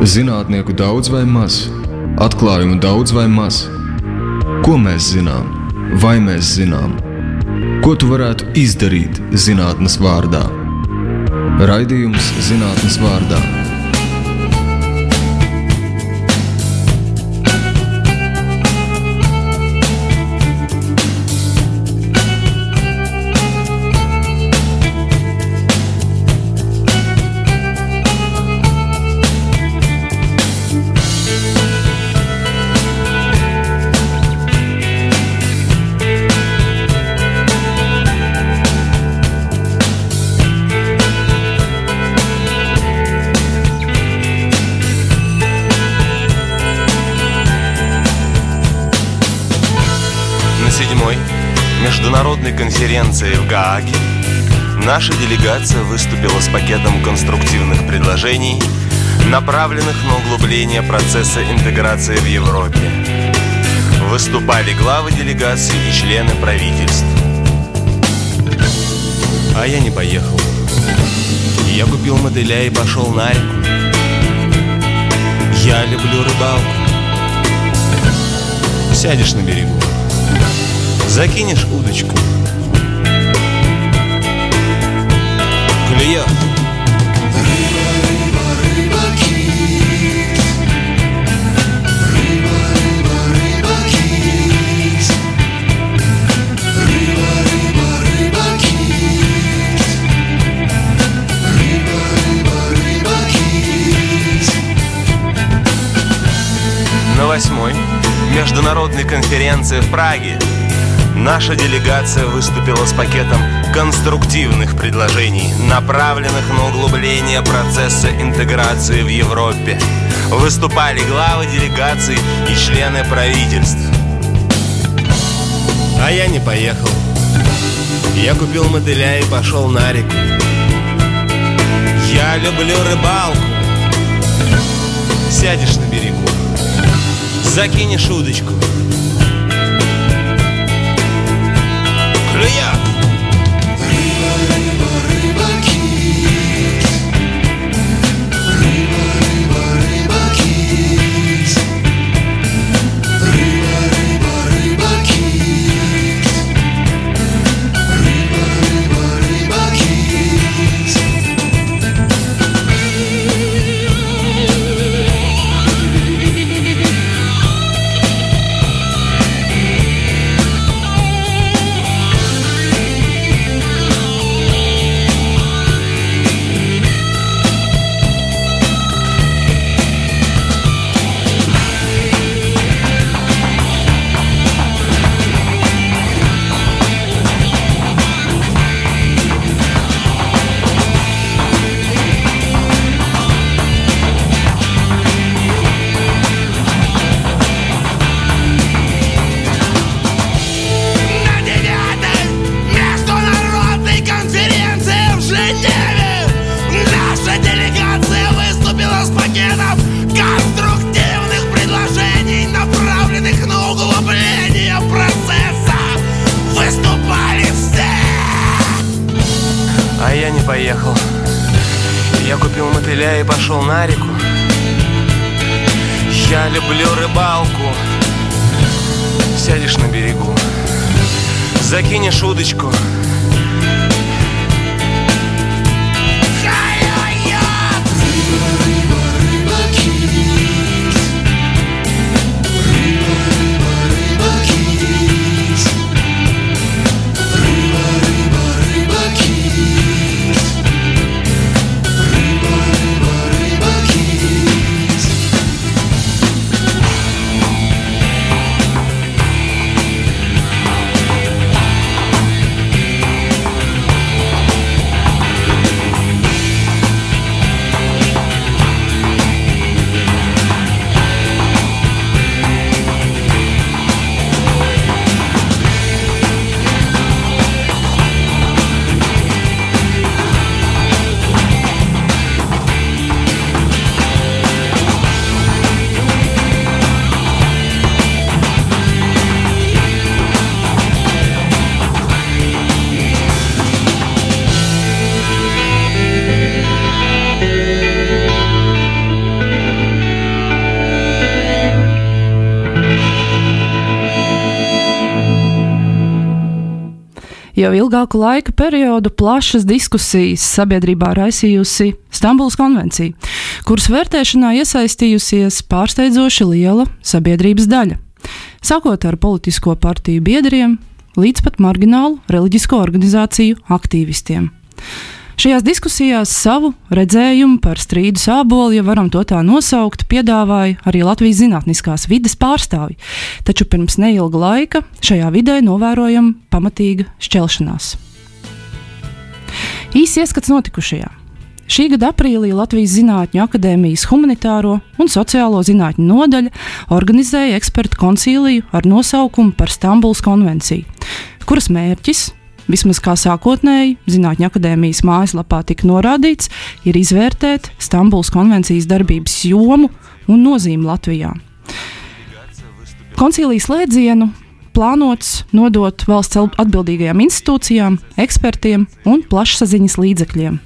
Zinātnieku daudz vai maz, atklājumu daudz vai maz. Ko mēs zinām, vai mēs zinām? Ko tu varētu izdarīt zinātnes vārdā? Raidījums zinātnes vārdā конференции в Гааге наша делегация выступила с пакетом конструктивных предложений, направленных на углубление процесса интеграции в Европе. Выступали главы делегации и члены правительств. А я не поехал. Я купил мотыля и пошел на реку. Я люблю рыбалку. Сядешь на берегу. Закинешь удочку кит На восьмой международной конференции в Праге Наша делегация выступила с пакетом конструктивных предложений, направленных на углубление процесса интеграции в Европе. Выступали главы делегаций и члены правительств. А я не поехал. Я купил мотыля и пошел на реку. Я люблю рыбалку. Сядешь на берегу, закинешь удочку – yeah. А я не поехал. Я купил мотыля и пошел на реку. Я люблю рыбалку. Сядешь на берегу, закинешь удочку. Ilgāku laika periodu plašas diskusijas sabiedrībā raisījusi Stambulas konvencija, kuras vērtēšanā iesaistījusies pārsteidzoši liela sabiedrības daļa. Sākot ar politisko partiju biedriem līdz pat marginālu reliģisko organizāciju aktīvistiem. Šajās diskusijās savu redzējumu par strīdu sābolu, ja varam to tā nosaukt, piedāvāja arī Latvijas zinātniskās vides pārstāvji. Taču pirms neilga laika šajā vidē novērojama pamatīga šķelšanās. Īsi ieskats notikušajā. Šī gada aprīlī Latvijas Zinātņu akadēmijas humanitāro un sociālo zinātņu nodaļa organizēja ekspertu koncīliju ar nosaukumu par Stambulas konvenciju, kuras mērķis vismaz kā sākotnēji Zinātņu akadēmijas mājaslapā tika norādīts, ir izvērtēt Stambulas konvencijas darbības jomu un nozīmi Latvijā. Koncīlijas slēdzienu plānots nodot valsts atbildīgajām institūcijām, ekspertiem un plašsaziņas līdzekļiem.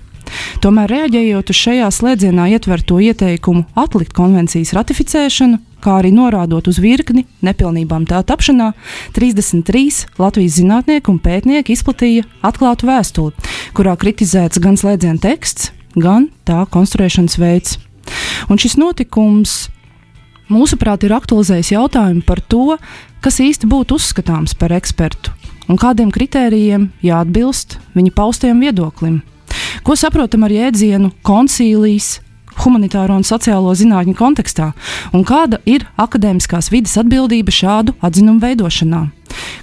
Tomēr, reaģējot uz šajā slēdzienā ietverto ieteikumu atlikt konvencijas ratificēšanu, kā arī norādot uz virkni nepilnībām tā tapšanā, 33 Latvijas zinātnieki un pētnieki izplatīja atklātu vēstuli, kurā kritizēts gan slēdziena teksts, gan tā konstruēšanas veids. Un šis notikums, mūsuprāt, ir aktualizējis jautājumu par to, kas īsti būtu uzskatāms par ekspertu un kādiem kritērijiem jāatbilst viņa paustajam viedoklim. Ko saprotam ar jēdzienu koncīlijas, humanitāro un sociālo zinātņu kontekstā, un kāda ir akadēmiskās vidas atbildība šādu atzinumu veidošanā.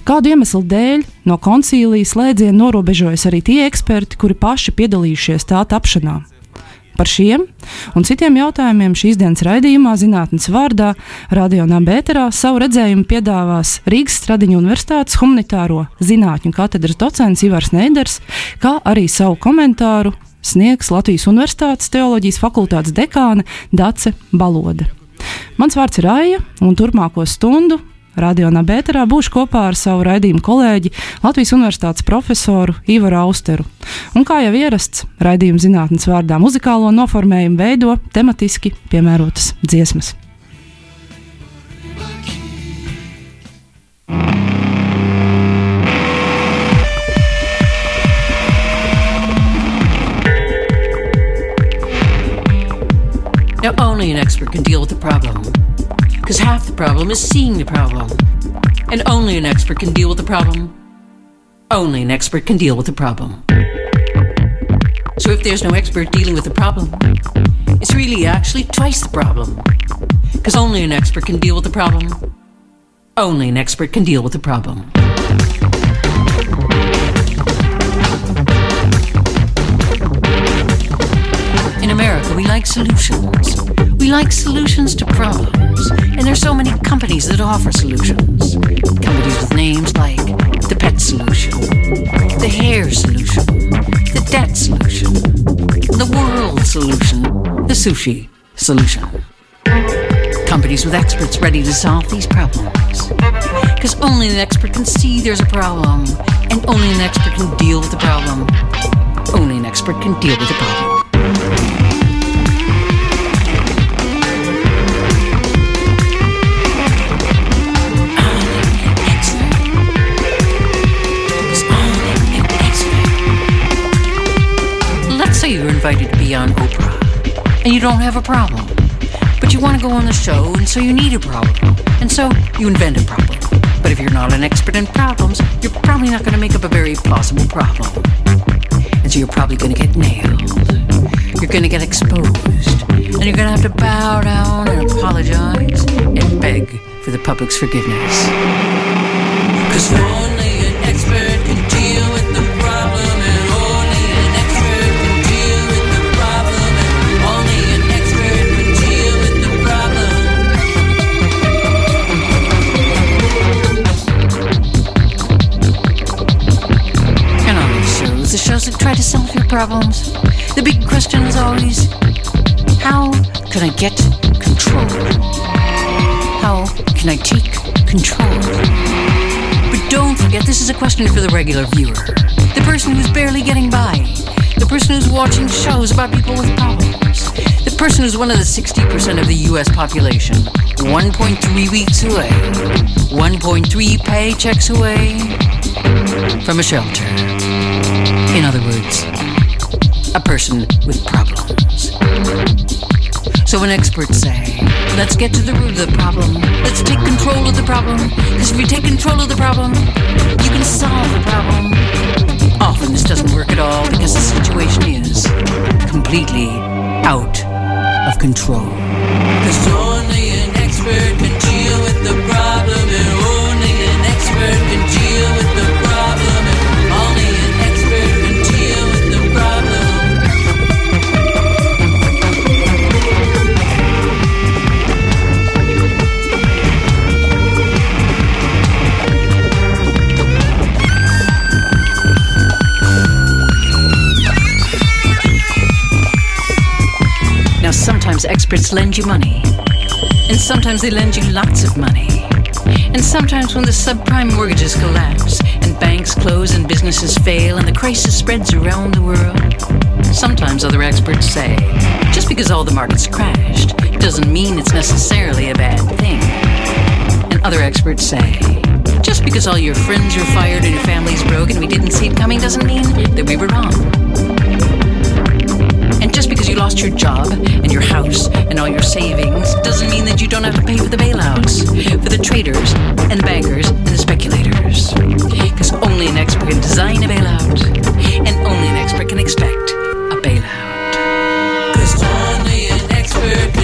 Kādu iemeslu dēļ no koncīlijas slēdziena norobežojas arī tie eksperti, kuri paši piedalījušies tā tapšanā. Par šiem un citiem jautājumiem šīs dienas raidījumā Zinātnes vārdā Radio Nabērā savu redzējumu piedāvās Rīgas Stradiņu Universitātes humanitāro zinātņu katedras docents Ivars Neiders, kā arī savu komentāru sniegs Latvijas Universitātes teoloģijas fakultātes dekāne Dace Balode. Mans vārds ir Aija, un turpmāko stundu Radio Nabērā būšu kopā ar savu raidījumu kolēģi Latvijas Universitātes profesoru Ivaru Austeru. Un kā jau ierasts, raidījuma zinātnes vārdā muzikālo noformējumu veido tematiski piemērotas dziesmas. Now, only an expert can deal with the problem. Because half the problem is seeing the problem. And only an expert can deal with the problem. Only an expert can deal with the problem. So if there's no expert dealing with the problem, it's really actually twice the problem. Because only an expert can deal with the problem. Only an expert can deal with the problem. In America, we like solutions. We like solutions to problems. And there's so many companies that offer solutions. Companies with names like the pet solution, the hair solution, the debt solution, the world solution, the sushi solution. Companies with experts ready to solve these problems. Because only an expert can see there's a problem, and only an expert can deal with the problem. Only an expert can deal with the problem. Invited to be on Oprah and you don't have a problem, but you want to go on the show and so you need a problem, and so you invent a problem. But if you're not an expert in problems, you're probably not going to make up a very plausible problem. And so you're probably going to get nailed. You're going to get exposed. And you're going to have to bow down and apologize and beg for the public's forgiveness. Because only an expert problems, the big question is always how can I get control? How can I take control? But don't forget, this is a question for the regular viewer. The person who's barely getting by. The person who's watching shows about people with problems. The person who's one of the 60% of the US population, 1.3 weeks away, 1.3 paychecks away from a shelter. In other words, a person with problems. So when experts say, let's get to the root of the problem, let's take control of the problem, because if you take control of the problem, you can solve the problem. Often this doesn't work at all because the situation is completely out of control. Because only an expert can deal with the problem, and only an expert can Now, sometimes experts lend you money, and sometimes they lend you lots of money. And sometimes, when the subprime mortgages collapse, and banks close, and businesses fail, and the crisis spreads around the world, sometimes other experts say just because all the markets crashed doesn't mean it's necessarily a bad thing. And other experts say just because all your friends are fired and your family's broke and we didn't see it coming doesn't mean that we were wrong. Just because you lost your job and your house and all your savings doesn't mean that you don't have to pay for the bailouts, for the traders and the bankers and the speculators. Because only an expert can design a bailout, and only an expert can expect a bailout. Because only an expert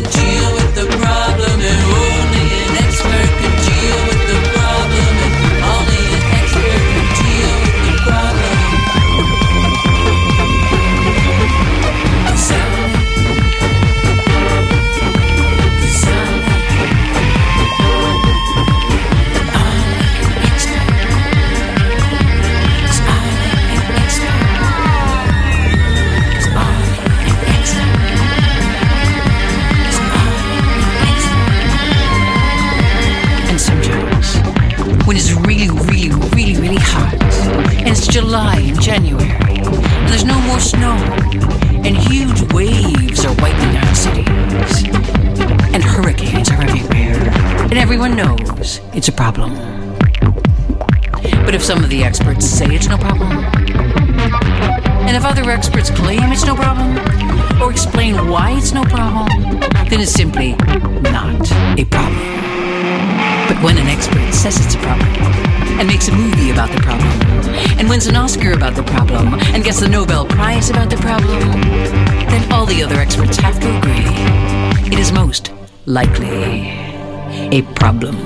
everyone knows it's a problem. But if some of the experts say it's no problem, and if other experts claim it's no problem, or explain why it's no problem, then it's simply not a problem. But when an expert says it's a problem, and makes a movie about the problem, and wins an Oscar about the problem, and gets the Nobel Prize about the problem, then all the other experts have to agree it is most likely a problem.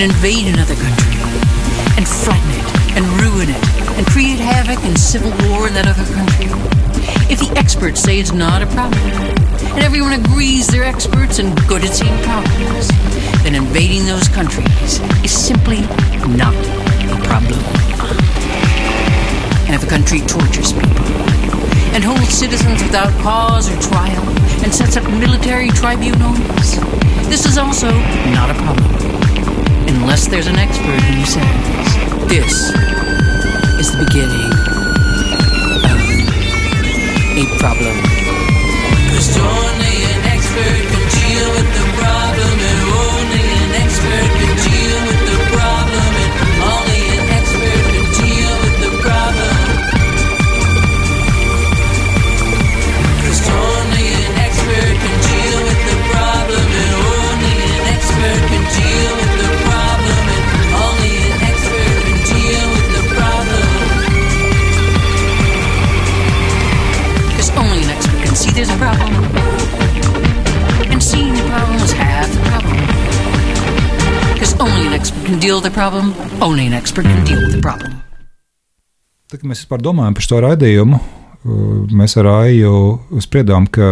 Can invade another country and flatten it and ruin it and create havoc and civil war in that other country, if the experts say it's not a problem, and everyone agrees they're experts and good at seeing problems, then invading those countries is simply not a problem. And if a country tortures people and holds citizens without cause or trial and sets up military tribunals, this is also not a problem. Unless there's an expert who says this is the beginning of a problem. Deal with the problem? Only an expert can deal with the problem. Tad, kad mēs vispār domājam par šo raidījumu, uh, mēs ar Aiju spriedām, ka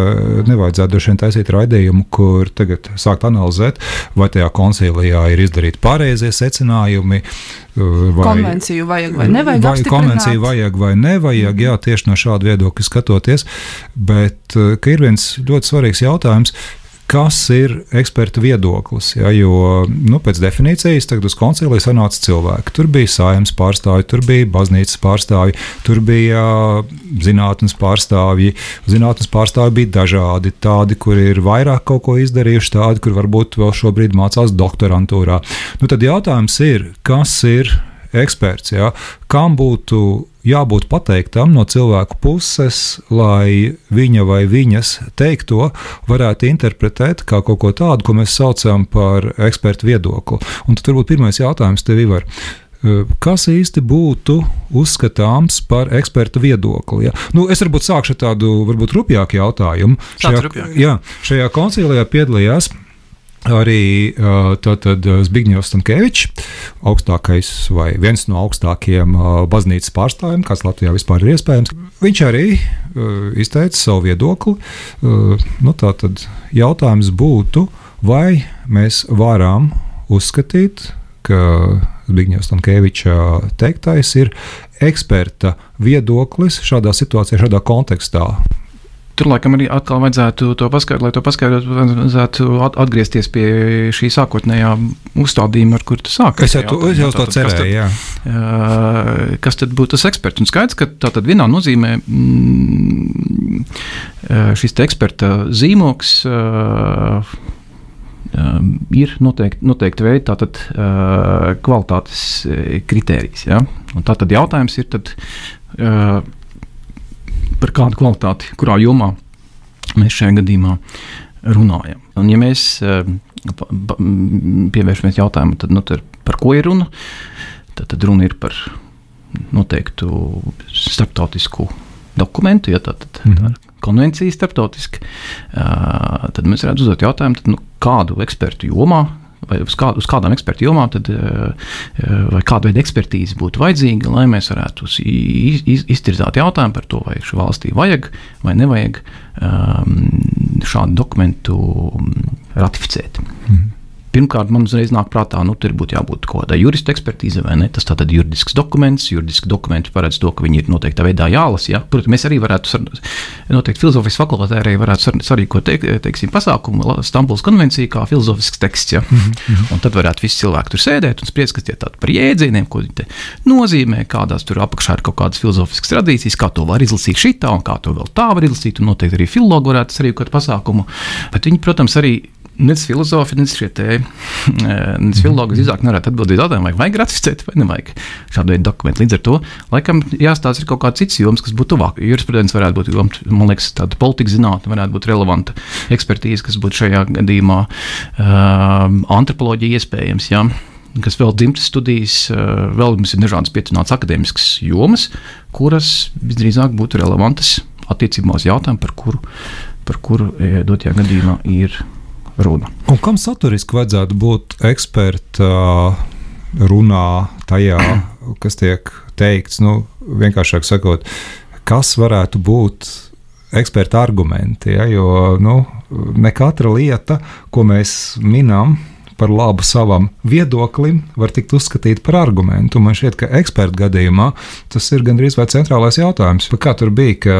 nevajadzētu droši vien taisīt raidījumu, kur tagad sākt analizēt, vai tajā koncīlijā ir izdarīti pareizie secinājumi. uh, Vai, Konvenciju vajag vai nevajag vai konvenciju vajag vai nevajag, jā, tieši no šāda viedokļa skatoties. Bet uh, ka ir viens ļoti svarīgs jautājums. Kas ir eksperta viedoklis? Ja, jo nu, pēc definīcijas tagad uz konciliju sanāca cilvēki. Tur bija saimnes pārstāvji, tur bija baznīcas pārstāvji, tur bija ā, zinātnes pārstāvji. Zinātnes pārstāvji bija dažādi. Tādi, kuri ir vairāk kaut ko izdarījuši, tādi, kur varbūt vēl šobrīd mācās doktorantūrā. Nu, tad jautājums ir, kas ir eksperts? Ja? Kam būtu jābūt pateiktam no cilvēku puses, lai viņa vai viņas teikto varētu interpretēt kā kaut ko tādu, ko mēs saucam par ekspertu viedokli. Un tad varbūt pirmais jautājums tev ir. Kas īsti būtu uzskatāms par eksperta viedokli? Ja? Nu, es varbūt sākšu ar tādu varbūt rupjāku jautājumu. Šajā, rupjāk. jā, šajā koncilijā piedalījās arī Zbigņevs Stankēvičs, augstākais vai viens no augstākajiem baznīcas pārstāvjiem, kāds Latvijā vispār ir iespējams. Viņš arī izteica savu viedokli. Nu, tātad jautājums būtu, vai mēs varam uzskatīt, ka Zbigņevs Stankēviča teiktais ir eksperta viedoklis šādā situācijā, šādā kontekstā. Tur laikam arī atkal vajadzētu to paskaidrot, lai to paskaidrotu, vajadzētu at- atgriezties pie šī sākotnējā uzstādījuma, ar kuru tu sāki. Es jau, to, es jau to cerēju. Jā. Uh, kas tad būtu tas eksperts? Un skaidrs, ka tā tad vienā nozīmē mm, šis eksperta zīmoks uh, um, ir noteikti, noteikti veidi tātad, uh, kvalitātes kritērijas. Ja? Un Tā tad jautājums ir, tad, uh, par kādu kvalitāti, kurā jomā mēs šajā gadījumā runājam. Un, ja mēs m, pievēršamies jautājumam, tad, nu, tad par ko ir runa? Tad, tad runa ir par noteiktu starptautisku dokumentu, ja tā, tad, mm -hmm. tā ir konvencija starptautiska. Uh, tad mēs varētu uzdot jautājumu, tad, nu, kādu ekspertu jomā. Vai uz, kā, uz kādām ekspertu jomām, tad, uh, uh, vai kāda veida ekspertīze būtu vajadzīga, lai mēs varētu iz, iz, iztirzāt jautājumu par to, vai šī valstī vajag vai nevajag um, šādu dokumentu mm, ratificēt. Pirmkārt, man uzreiz nāk prātā, nu, tur būtu jābūt kaut kādai jurista ekspertīzei, vai ne? Tas tātad juridisks dokuments, juridiski dokumenti paredz to, ka viņi ir noteiktā veidā jālasa. Ja? Protams, mēs arī varētu, noteikti filozofijas fakultātē arī varētu sar- sarīkot, teik, teiksim, pasākumu La- Stambuls konvencija kā filozofisks teksts, ja? mm -hmm. un tad varētu visi cilvēki tur sēdēt un spriest, kas tie tādi par jēdzieniem, ko viņi te nozīmē, kādās tur apakšā ir kaut kādas filozofiskas tradīcijas, kā to var izlasīt šitā un kā to vēl tā var izlasīt, un noteikti arī filologi varētu sarīkot pasākumu, bet viņi, protams, arī Nec filozofi, nec šie te nec filologi visdrīzāk nevarētu atbildēt jautājumu, vai vajag ratificēt vai nevajag šādu veidu dokumentu. Līdz ar to, laikam, jāstāsta kaut kāds cits joms, kas būtu tuvāk. Jurisprudence varētu būt, jom, man liekas, tāda politikas zinātne varētu būt relevanta ekspertīze, kas būtu šajā gadījumā uh, antropoloģija iespējams. Ja? Kas vēl dzimtas studijas, uh, vēl mums ir dažādas pietuvinātas akadēmiskas jomas, kuras visdrīzāk būtu relevantas attiecībā uz jautājumu, par kuru, par kuru dotajā gadījumā ir runa. Un kam saturiski vajadzētu būt eksperta runā tajā, kas tiek teikts? Nu, vienkāršāk sakot, kas varētu būt eksperta argumenti? Ja? Jo nu, ne katra lieta, ko mēs minam, par labu savam viedoklim, var tikt uzskatīta par argumentu. Man šķiet, ka eksperta gadījumā tas ir gandrīz vai centrālais jautājums. Kā tur bija, ka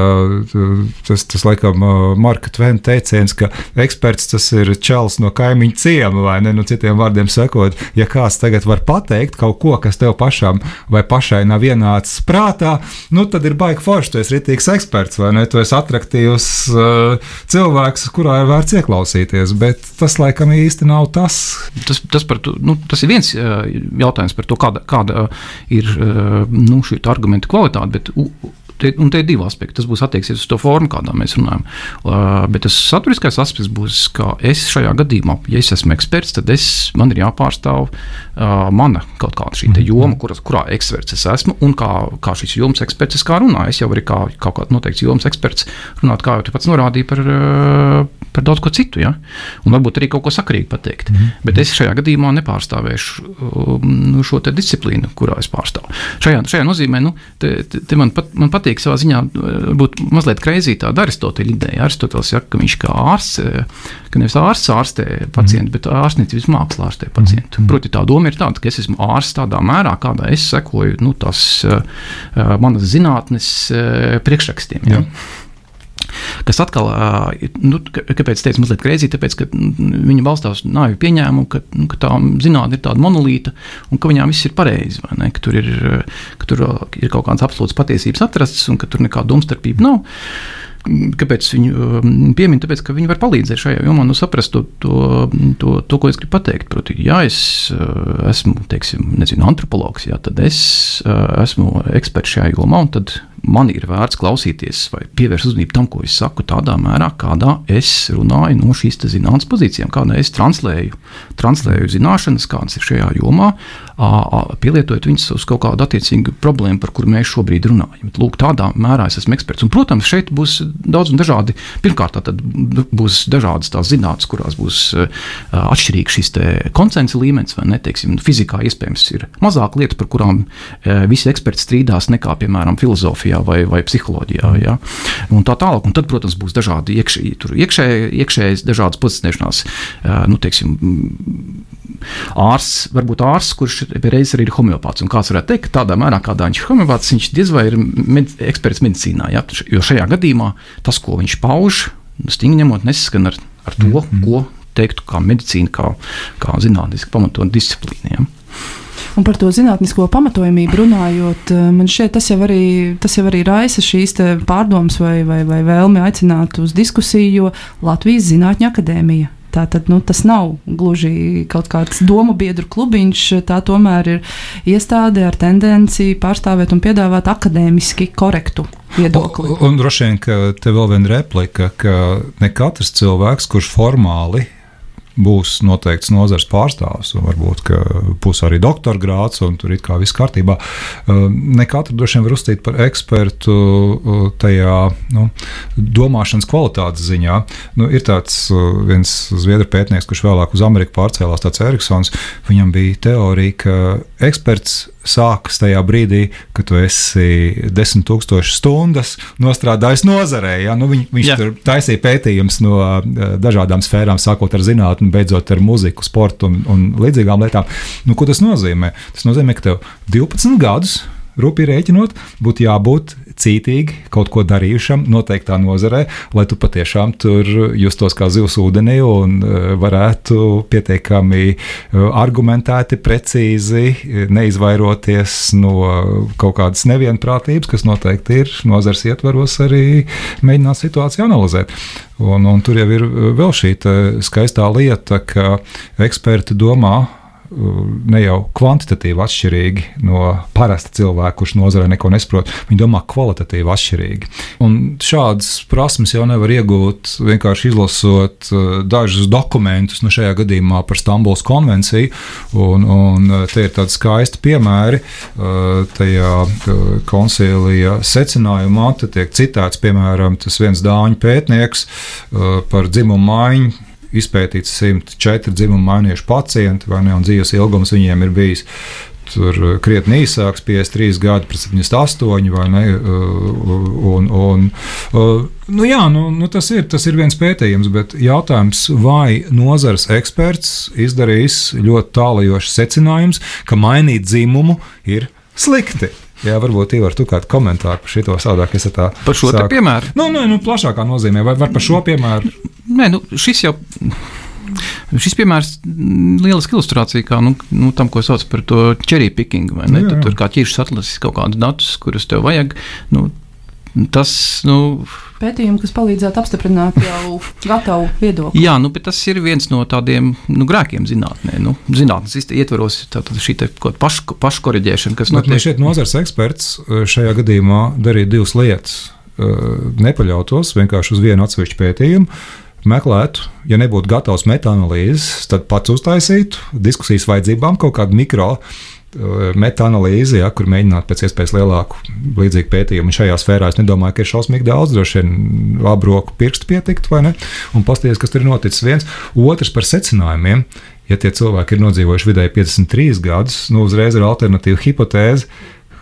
tas, tas laikam, Marka Tvena teiciens, ka eksperts tas ir čels no kaimiņa ciema, vai ne? Nu, citiem vārdiem sakot, ja kāds tagad var pateikt kaut ko, kas tev pašam vai pašai nav ienācis prātā, nu, tad ir baigi forši. Tu esi rītīgs eksperts, vai ne? Tu esi attraktīvs uh, cilvēks, kurā ir vērts ieklausīties, bet tas laikam īsti nav tas. Tas, tas, par to, nu, tas ir viens jautājums par to, kāda, kāda ir nu, šī argumenta kvalitāte. Bet, Te, un te ir divi aspekti. Tas būs attieksies uz to formu, kādā mēs runājam. Uh, bet tas saturiskais aspekts būs, ka es šajā gadījumā, ja es esmu eksperts, tad es, man ir jāpārstāv uh, mana kaut kāda šī joma, kuras, kurā eksperts es esmu un kā, kā šis jomas eksperts es kā runāju. Es jau arī kā kaut kāds noteikts jomas eksperts runāt, kā jau tu pats norādīji par uh, par daudz ko citu, ja? un varbūt arī kaut ko sakrīgi pateikt. Mm. Bet es šajā gadījumā nepārstāvēšu um, nu, šo te disciplīnu, kurā es pārstāvu. Šajā, šajā nozīmē, nu, te, te, man, pat, man patīk savā ziņā, būt mazliet kreizī tāda Aristoteļa ideja. Aristotelis saka, ka viņš kā ārsts, eh, ka nevis ārsts ārstē pacientu, mm. bet ārstniecības mākslā ārstē pacientu. Mm. Proti, tā doma ir tāda, ka es esmu ārsts tādā mērā, kādā es sekoju nu, tās uh, manas zinātnes uh, priekšrakstiem. Ja? Kas atkal, nu, kāpēc teicu, mazliet greizi, tāpēc, ka viņi balstās nāvi pieņēmumu, ka, nu, ka tā zinātne ir tāda monolīta un ka viņām viss ir pareizi, vai ne? Ka tur ir, ka tur ir kaut kādas absolūtas patiesības atrastas un ka tur nekāda domstarpība nav. Kāpēc viņu pieminu? Tāpēc, ka viņi var palīdzēt šajā jomā, nu, saprast to, to, to, to, ko es gribu pateikt. Proti, ja es esmu, teiksim, nezinu, antropologs, jā, tad es esmu eksperts šajā jomā, un tad man ir vērts klausīties vai pievērst uzmanību tam, ko es saku, tādā mērā, kādā es runāju no šīs zinātnīs pozīcijām, kādā es translēju, translēju zināšanas, kādas ir šajā jomā, pielietojot viņus uz kaut kādu attiecīgu problēmu, par kuru mēs šobrīd runājam. Lūk, tādā mērā es esmu eksperts. Un, protams, šeit būs daudz un dažādi. Pirmkārt, tad būs dažādas tās zinātnes, kurās būs atšķirīgs šis konsensa līmenis, vai ne? Teiksim, fizikā iespējams ir mazāk lietu, par kurām visi eksperti strīdās, nekā, piemēram, filozofijā vai, vai psiholoģijā. Ja? Un tā tālāk. Un tad, protams, būs dažādi iekšēji, iekšē, iekšējas dažādas pozicionēšanās, nu, teiksim, ārsts, varbūt ārsts, kurš reizes arī ir homeopāts. Un kāds varētu teikt, ka tādā mērā, kādā viņš ir homeopāts, viņš diez vai ir med eksperts medicīnā. Ja? Jo šajā gadījumā tas, ko viņš pauž, stingri ņemot, nesaskan ar, ar to, mm -hmm. ko teiktu kā medicīna, kā, kā zinātniski pamatot disciplīnu. Ja? Un par to zinātnisko pamatojamību runājot, man šķiet, tas jau arī, tas jau arī raisa šīs pārdomas vai, vai, vai vēlmi aicināt uz diskusiju, jo Latvijas Zinātņu akadēmija Tātad, nu, tas nav gluži kaut kāds domu biedru klubiņš. Tā tomēr ir iestāde ar tendenci pārstāvēt un piedāvāt akadēmiski korektu viedokli. Un, un droši vien, ka te vēl viena replika, ka ne katrs cilvēks, kurš formāli būs noteikts nozars pārstāvs, un varbūt būs arī doktora grāts, un tur ir kā viss kārtībā. Uh, ne katru droši vien var uzstīt par ekspertu uh, tajā nu, domāšanas kvalitātes ziņā. Nu, ir tāds uh, viens zviedru pētnieks, kurš vēlāk uz Ameriku pārcēlās, tāds Eriksons. Viņam bija teorija, ka eksperts sākas tajā brīdī, kad tu esi desmit tūkstoši stundas nostrādājis nozarē. Ja? Nu, viņ, viņš Jā. tur taisīja pētījumus no dažādām sfērām, sākot ar zinātnē, beidzot ar muziku, sportu un, un līdzīgām lietām. Nu, ko tas nozīmē? Tas nozīmē, ka tev 12 gadus rūpīgi rēķinot, būtu jābūt cītīgi kaut ko darījušam noteiktā nozarē, lai tu patiešām tur justos kā zivs ūdenī un e, varētu pietiekami e, argumentēti, precīzi, e, neizvairoties no kaut kādas nevienprātības, kas noteikti ir nozars ietvaros, arī mēģināt situāciju analizēt. Un, un tur jau ir vēl šī skaistā lieta, ka eksperti domā, ne jau kvantitatīvi atšķirīgi no parasta cilvēka, kurš nozarē neko nesaprot. Viņi domā kvalitatīvi atšķirīgi. Un šādas prasmes jau nevar iegūt vienkārši izlasot uh, dažus dokumentus, nu šajā gadījumā par Stambulas konvenciju. Un, un uh, te ir tādi skaisti piemēri. Uh, tajā koncīlija secinājumā tiek citēts, piemēram, tas viens dāņu pētnieks par dzimumu maiņu izpētīts 104 dzimumu mainījuši pacienti, vai ne, un dzīves ilgums viņiem ir bijis tur uh, krietni īsāks, 53 gadi pret 78, vai ne? Uh, un, un, uh, nu jā, nu, nu tas, ir, tas ir viens pētījums, bet jautājums, vai nozares eksperts izdarīs ļoti tālajošs secinājums, ka mainīt dzimumu ir slikti. Jā, varbūt Ivar, tu kādu komentāru par šo sādāk, es tā. Par šo sāku. piemēru? Nu, nu, nu, plašākā nozīmē, vai par šo piemēru? Nē, nu, šis jau. Šis piemērs ir lieliska ilustrācija kā, nu, nu, tam, ko sauc par to cherry picking. Jā, jā. Tu tur kā ķīšus atlases kaut kādus datus, kurus tev vajag. Nu, tas, nu, pētījumu, kas palīdzētu apstiprināt jau gatavu viedokli. Jā, nu, tas ir viens no tādiem nu, grēkiem zinātnē. Nu, zinātnes ietvaros šī paš, paškoriģēšana, kas notiek. Man šeit nozars eksperts eh, šajā gadījumā darīja divas lietas. Eh, nepaļautos vienkārši uz vienu atsevišķu pētījumu. Meklētu, ja nebūtu gatavs metānalīzes, tad pats uztaisītu diskusijas vajadzībām kaut kādu mikro uh, meta-analīzi, ja, kur mēģināt pēc iespējas lielāku līdzīgu pētījumu. Šajā sfērā es nedomāju, ka ir šausmīgi daudz, droši vien labu roku pirkstu pietikt, vai ne? Un paskatīties, kas tur ir noticis viens. Otrs par secinājumiem. Ja tie cilvēki ir nodzīvojuši vidēji 53 gadus, nu uzreiz ir alternatīva hipotēze,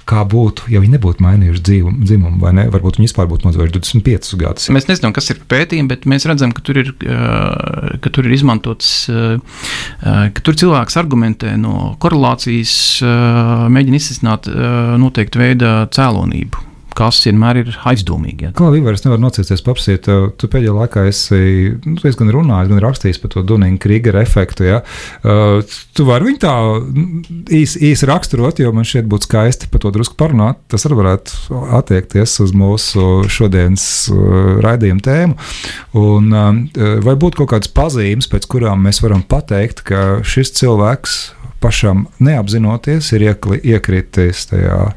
kā būtu, ja viņi nebūtu mainījuši dzīvumu, dzimumu, vai ne? Varbūt viņi vispār būtu nodzīvojuši 25 gadus. Mēs nezinām, kas ir pētījumi, bet mēs redzam, ka tur ir, ka tur ir izmantots, ka tur cilvēks argumentē no korelācijas, mēģina izsākt uh, noteiktu veidu cēlonību. Kas vienmēr ir aizdomīgi. Ja. Kā Līva, es nevaru nocīsties paprasīt, tev- tu pēdējā laikā esi nu, esi gan runājis, gan rakstījis par to Dunīna-Krīgera efektu. Ja? Uh, tu vari viņu tā īsi īs raksturot, jo man šķiet būtu skaisti par to drusku parunāt. Tas arī varētu attiekties uz mūsu šodienas uh, raidījuma tēmu. Un, uh, vai būtu kaut kādas pazīmes, pēc kurām mēs varam pateikt, ka šis cilvēks pašam neapzinoties, ir iekli, iekritis tajā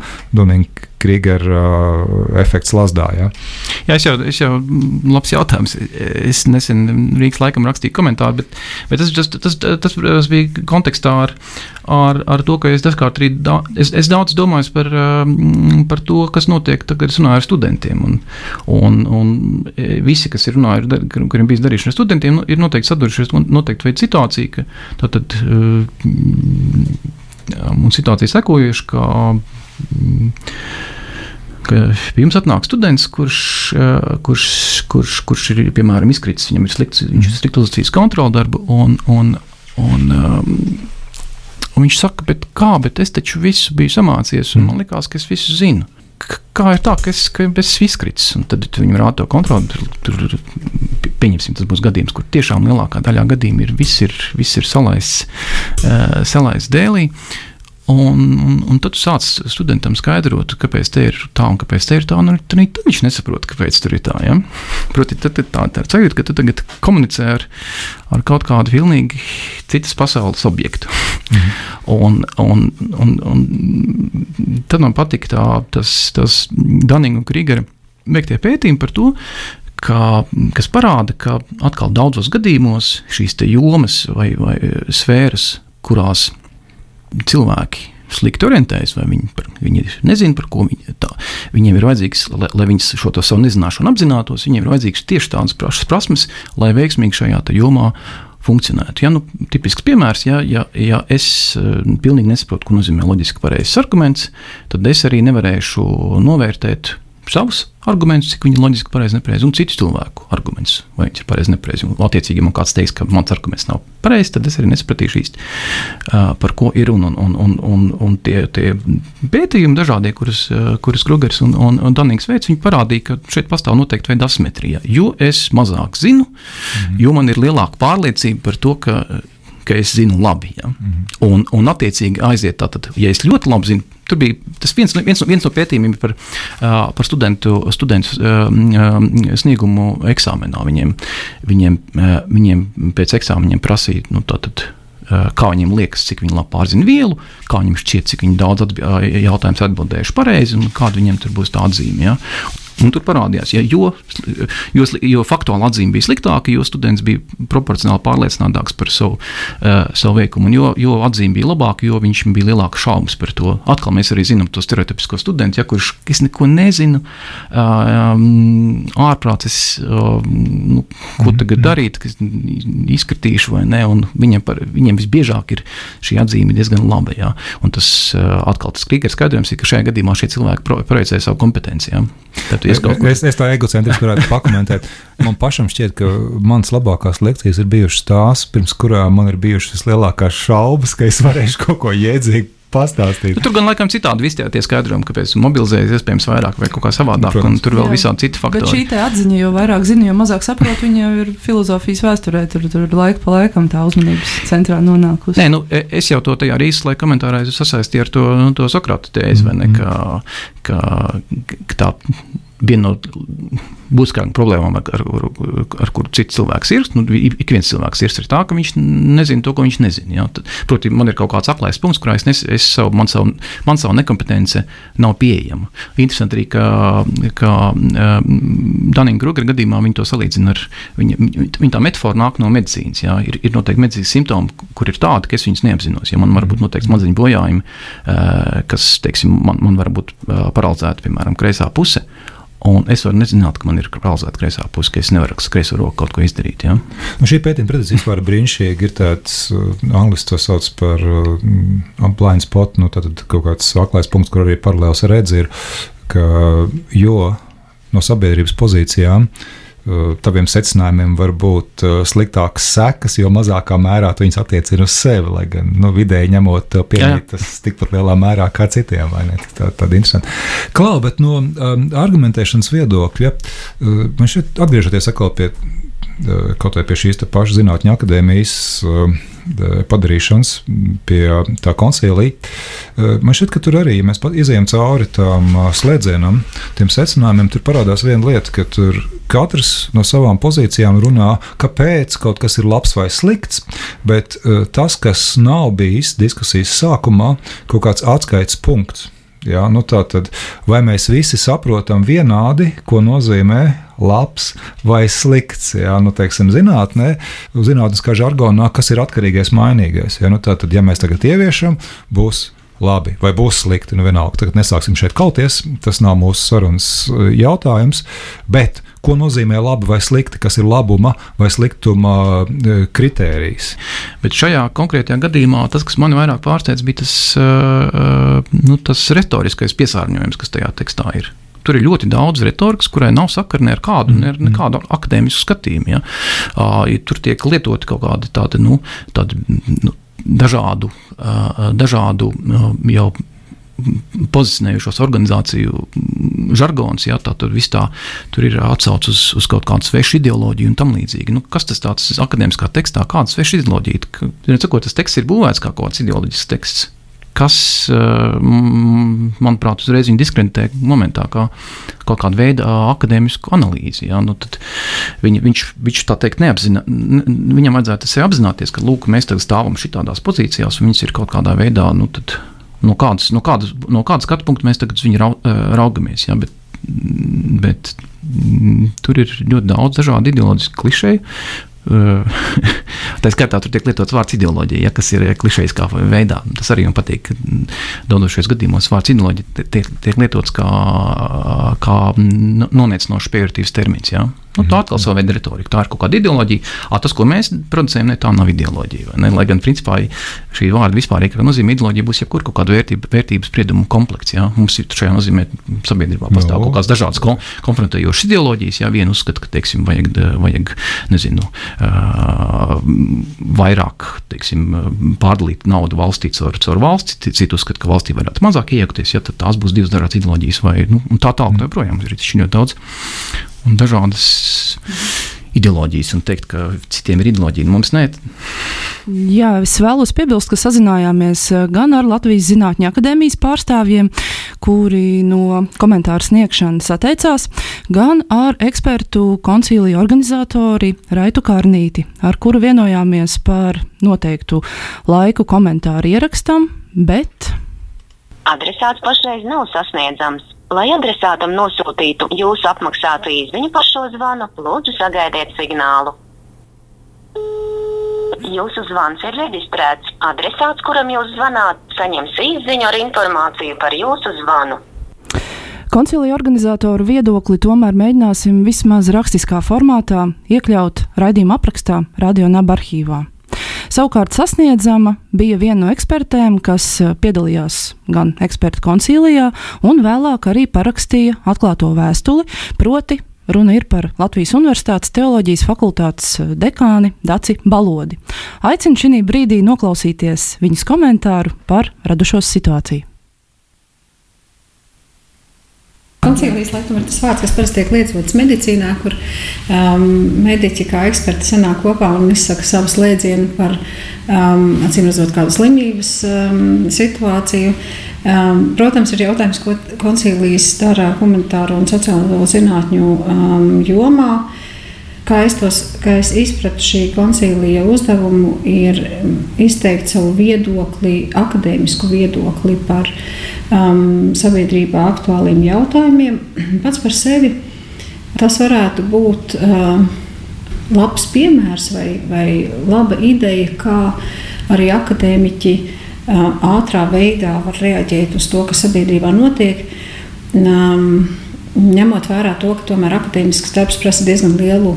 Dunīna-Krīgera uh, efekta slazdā. Ja? Jā, es jau, es jau, mm, labs jautājums. Es nesen Rīgas laikam rakstīju komentāru, bet, bet tas, tas, tas, tas, tas bija kontekstā ar, ar, ar to, ka es dažkārt arī da, es, es daudz domāju par, um, par to, kas notiek, tad, kad es runāju ar studentiem. Un, un, un e, visi, kas ir runājuši, kuriem bijis darīšana ar studentiem, nu, ir noteikti sadurušies ar noteiktu veidu situāciju, ka tātad uh, mums situācija sekojuši, ka pie jums atnāk students, kurš, kurš, kurš, kurš ir piemēram izkritis, viņam ir slikts, viņš ir slikti uzticīgs kontrolu darbu, un, un, un, un viņš saka, bet kā, bet es taču visu biju samācījies, un man likās, ka es visu zinu. Kā ir tā, ka es, ka es esmu izkritis, un tad viņam rāda to kontroli. Tur, tur pieņemsim, tas būs gadījums, kur tiešām lielākā daļā gadījumu ir viss ir, viss ir salaists, uh, salaists dēlī. Un, un, un tad tu sāc studentam skaidrot, kāpēc te ir tā un kāpēc te ir tā. Un tad arī tad viņš nesaprot, kāpēc tur ir tā. Ja? Proti, tad, tad tā, tā ir sajūta, ka tu tagad komunicē ar, ar kaut kādu pilnīgi citas pasaules objektu. Mhm. Un, un, un, un tad man patika tā, tas, tas Daninga un Krīgera veiktie pētījumi par to, ka, kas parāda, ka atkal daudzos gadījumos šīs jomas vai, vai sfēras, kurās cilvēki slikti orientējas, vai viņi, par, viņi nezina, par ko viņi tā. Viņiem ir vajadzīgs, lai, lai viņi šo savu nezināšanu apzinātos, viņiem ir vajadzīgs tieši tādas prasmes, lai veiksmīgi šajā jomā funkcionētu. Ja, nu, tipisks piemērs, ja, ja, ja es uh, pilnīgi nesaprotu, ko nozīmē loģiski pareizs arguments, tad es arī nevarēšu novērtēt savus argumentus, cik viņi loģiski pareizi, nepareizi, un citu cilvēku argumentus, vai viņi ir pareizi, nepareizi. Un, attiecīgi, ja man kāds teiks, ka mans arguments nav pareizs, tad es arī nesapratīšu īsti, uh, par ko ir runa. Un, un, un, un, un tie, tie pētījumi dažādie, kurus, kurus Grugers un, un, un Danīgs veids, viņi parādīja, ka šeit pastāv noteikti veida asimetrija. Jo es mazāk zinu, -hmm. jo man ir lielāka pārliecība par to, ka ka es zinu labi. Ja? -hmm. un, un, attiecīgi, aiziet tātad, ja es ļoti labi zinu, tur bija tas viens, viens, viens no pētījumiem par, par studentu, studentu sniegumu eksāmenā. Viņiem, viņiem, viņiem pēc eksāmeniem prasīja, nu, tātad, kā viņiem liekas, cik viņi labi pārzina vielu, kā viņiem šķiet, cik daudz uh, jautājumus atbildējuši pareizi un kāda viņiem tur būs tā atzīme. Ja? Un tur parādījās, ja, jo, jo, jo faktuāla atzīme bija sliktāka, jo students bija proporcionāli pārliecinātāks par savu, uh, savu veikumu. Un jo, jo atzīme bija labāka, jo viņš bija lielāka šaubas par to. Atkal mēs arī zinām to stereotipisko studentu, ja, kurš es neko nezinu, um, ārprāts, es, uh, nu, ko tagad darīt, ka es izkritīšu vai ne. un Viņiem, par, viņiem visbiežāk ir šī atzīme diezgan laba. Ja. Un tas uh, atkal tas krīgers skaidrojums ir, ka šajā gadījumā šie cilvēki pro- projicē savu kompetenci. Ja. Tad tu Es, ies kaut kur- es, es tā egocentriski varētu pakomentēt. Man pašam šķiet, ka manas labākās lekcijas ir bijušas tās, pirms kurām man ir bijušas vislielākās šaubas, ka es varēšu kaut ko iedzīgi pastāstīt. Nu, tur gan laikam citādi viss tie tie skaidrojumi, kāpēc mobilizējas iespējams vairāk vai kaut kā savādāk, Protams. un tur vēl Jā. visādi citi Bet šī faktori. atziņa, jo vairāk zina, jo mazāk saprot, viņa jau ir filozofijas vēsturē, tur, tur laika pa laikam tā uzmanības centrā nonākusi. Nē, nu, e- es jau to tajā rīzes laika komentārā sasaistīju ar to, nu, to Sokrata tēzi, vai ne, ka, ka, ka tā viena no būtiskākajām problēmām, ar, ar, ar, ar kuru cits cilvēks ir. Nu, ik viens cilvēks ir tā, ka viņš nezina to, ko viņš nezina. Ja? Tad, proti, man ir kaut kāds aklais punkts, kurā es, nes, es savu, man, savu, man savu nekompetence nav pieejama. Interesanti arī, ka, ka uh, Danija Grugera gadījumā viņi to salīdzina ar viņa, viņa tā metāfora nāk no medicīnas. Ja? Ir, ir noteikti medicīnas simptomi, kur ir tādi, ka es viņus neapzinos. Ja man var būt noteikti smadzeņu bojājumi, uh, kas teiksim, man, man var būt uh, paralizēta, piemēram, kreisā puse. Un es varu nezināt, ka man ir paralizēta kreisā puse, ka es nevaru ar kreiso roku kaut ko izdarīt. Ja? Nu, šī pētījuma redzes vispār brīnišķīgi. Ir tāds, uh, angļuiski to sauc par uh, blind spot, nu, tātad kaut kāds aklais punkts, kur arī paralēls redzi ir, ka jo no sabiedrības pozīcijām uh, taviem secinājumiem var būt uh, sliktākas sekas, jo mazākā mērā tu viņus attiecini uz sevi. Lai gan nu, vidēji ņemot, tev piemīt tas tikpat lielā mērā kā citiem. Tā, tāda interesanta. Klau, bet no um, argumentēšanas viedokļa, man šeit atgriežoties atkal pie. Kaut vai pie šīs pašas zinātņu akadēmijas padarīšanas, pie tā koncilija. Man šķiet, ka tur arī, ja mēs izējām cauri uh, slēdzienam, tiem secinājumiem, tur parādās viena lieta, ka tur katrs no savām pozīcijām runā, kāpēc kaut kas ir labs vai slikts, bet tas, kas nav bijis diskusijas sākumā, kaut kāds atskaites punkts. Jā, nu tā tad, vai mēs visi saprotam vienādi, ko nozīmē labs vai slikts? Jā, nu, teiksim, zinātnē, zinātniskā žargonā, kas ir atkarīgais, mainīgais. Jā, nu tā tad, ja mēs tagad ieviešam, būs labi vai būs slikti. Nu, vienalga, tagad nesāksim šeit kauties, tas nav mūsu sarunas eh, jautājums. Bet ko nozīmē labi vai slikti, kas ir labuma vai sliktuma eh, kritērijs? Bet šajā konkrētajā gadījumā tas, kas man vairāk pārsteidz, bija tas, uh, nu, tas retoriskais piesārņojums, kas tajā tekstā ir. Tur ir ļoti daudz retorikas, kurai nav sakara ne ar kādu, ne ar nekādu akadēmisku skatījumu. Ja? Tur tiek lietoti kaut kādi tādi, nu, tādi nu, dažādu, dažādu jau pozicionējušos organizāciju žargons, ja, tā, tur, tā, tur ir atsauce uz, uz kaut kādu svešu ideoloģiju un tam līdzīgi. Nu, kas tas tāds akadēmiskā tekstā, kāda sveša ideoloģija? Ka, sakot, tas teksts ir būvēts kā kaut kāds ideoloģisks teksts. Kas, manuprāt, uzreiz viņa diskreditē momentā, kā kaut kāda veida akadēmisku analīzi. Ja? Nu, viņa, viņš, viņš tā teikt, neapzina, viņam vajadzētu sevi apzināties, ka lūk, mēs tagad stāvam šitādās pozīcijās, un viņas ir kaut kādā veidā. Nu, tad, no kādas, no kādas, no kādas skatu punkta mēs tagad viņu rau, raugamies. Ja, bet, bet mm, tur ir ļoti daudz dažādu ideoloģisku klišeju. Tā skaitā tur tiek lietots vārds ideoloģija, ja, kas ir klišejiskā veidā. Tas arī man patīk, daudzos gadījumos vārds ideoloģija tiek, tiek lietots kā, kā noniecinošs pieejams termins. Ja. Nu, tā atkal sava veida retorika. Tā ir kaut kāda ideoloģija. A, tas, ko mēs producējam, ne, tā nav ideoloģija. Ne? Lai gan, principā, šī vārda vispārīga nozīme ideoloģija būs jebkur kaut kāda vērtība, vērtības spriedumu komplekts. Ja? Mums ir šajā nozīmē sabiedrībā pastāv no. kaut kādas dažādas kon konfrontējošas ideoloģijas. Ja? Viena uzskata, ka, teiksim, vajag, vajag nezinu, uh, vairāk, teiksim, pārdalīt naudu valstī caur, caur valsts, citi uzskata, ka valstī varētu mazāk iejaukties, ja tās būs divas dažādas ideoloģijas vai nu, tā tālāk. Mm. Joprojām ir ļoti daudz un dažādas ideoloģijas, un teikt, ka citiem ir ideoloģija, nu, mums nē. Jā, es vēlos piebilst, ka sazinājāmies gan ar Latvijas Zinātņu akadēmijas pārstāvjiem, kuri no komentāru sniegšanas atteicās, gan ar ekspertu koncīliju organizatori Raitu Kārnīti, ar kuru vienojāmies par noteiktu laiku komentāru ierakstam, bet Adresāts pašreiz nav sasniedzams. Lai adresātam nosūtītu jūsu apmaksātu izziņu par šo zvanu, lūdzu sagaidiet signālu. Jūsu zvans ir reģistrēts. Adresāts, kuram jūs zvanāt, saņems izziņu ar informāciju par jūsu zvanu. Koncilija organizatoru viedokli tomēr mēģināsim vismaz rakstiskā formātā iekļaut raidījuma aprakstā, radionāba arhīvā. Savukārt sasniedzama bija viena no ekspertēm, kas eh, piedalījās gan ekspertu koncīlijā, un vēlāk arī parakstīja atklāto vēstuli, proti Runa ir par Latvijas Universitātes teoloģijas fakultātes eh, dekāni Daci Balodi. Aicinu šī brīdī noklausīties viņas komentāru par radušos situāciju. Koncilijas laikam ir tas vārds, kas parasti tiek lietots medicīnā, kur um, mediķi kā eksperti sanāk kopā un izsaka savu slēdzienu par, um, acīm redzot, kādu slimības um, situāciju. Um, protams, ir jautājums, ko koncilijas dara humanitāro un sociālo zinātņu um, jomā. Kā es, tos, kā es izpratu šī koncīlija uzdevumu, ir izteikt savu viedokli, akadēmisku viedokli par um, sabiedrībā aktuāliem jautājumiem. Pats par sevi tas varētu būt uh, labs piemērs vai, vai laba ideja, kā arī akadēmiķi uh, ātrā veidā var reaģēt uz to, kas sabiedrībā notiek. Um, ņemot vērā to, ka tomēr akadēmisks darbs prasa diezgan lielu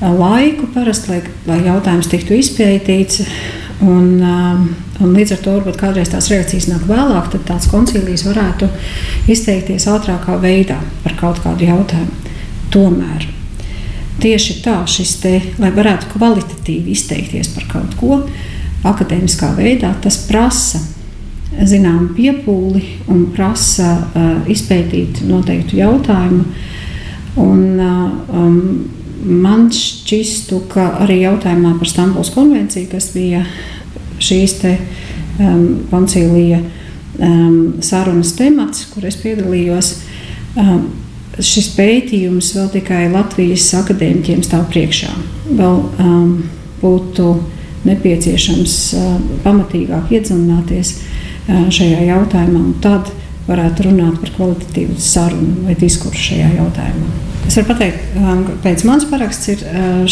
laiku, parasti, lai, lai jautājums tiktu izpētīts. Un, un līdz ar to varbūt kādreiz tās reakcijas nāk vēlāk, tad tāds koncilijas varētu izteikties ātrākā veidā par kaut kādu jautājumu. Tomēr tieši tā, te, lai varētu kvalitatīvi izteikties par kaut ko, akadēmiskā veidā, tas prasa zināmu piepūli un prasa uh, izpētīt noteiktu jautājumu. Un, uh, um, man šķistu, ka arī jautājumā par Stambulas konvenciju, kas bija šīs te, um, koncīlija um, sarunas temats, kur es piedalījos, um, šis pētījums vēl tikai Latvijas akadēmiķiem stāv priekšā. Vēl um, būtu nepieciešams uh, pamatīgāk iedziļināties šajā jautājumā, un tad varētu runāt par kvalitatīvu sarunu vai diskursu šajā jautājumā. Es varu pateikt, ka pēc manas paraksts ir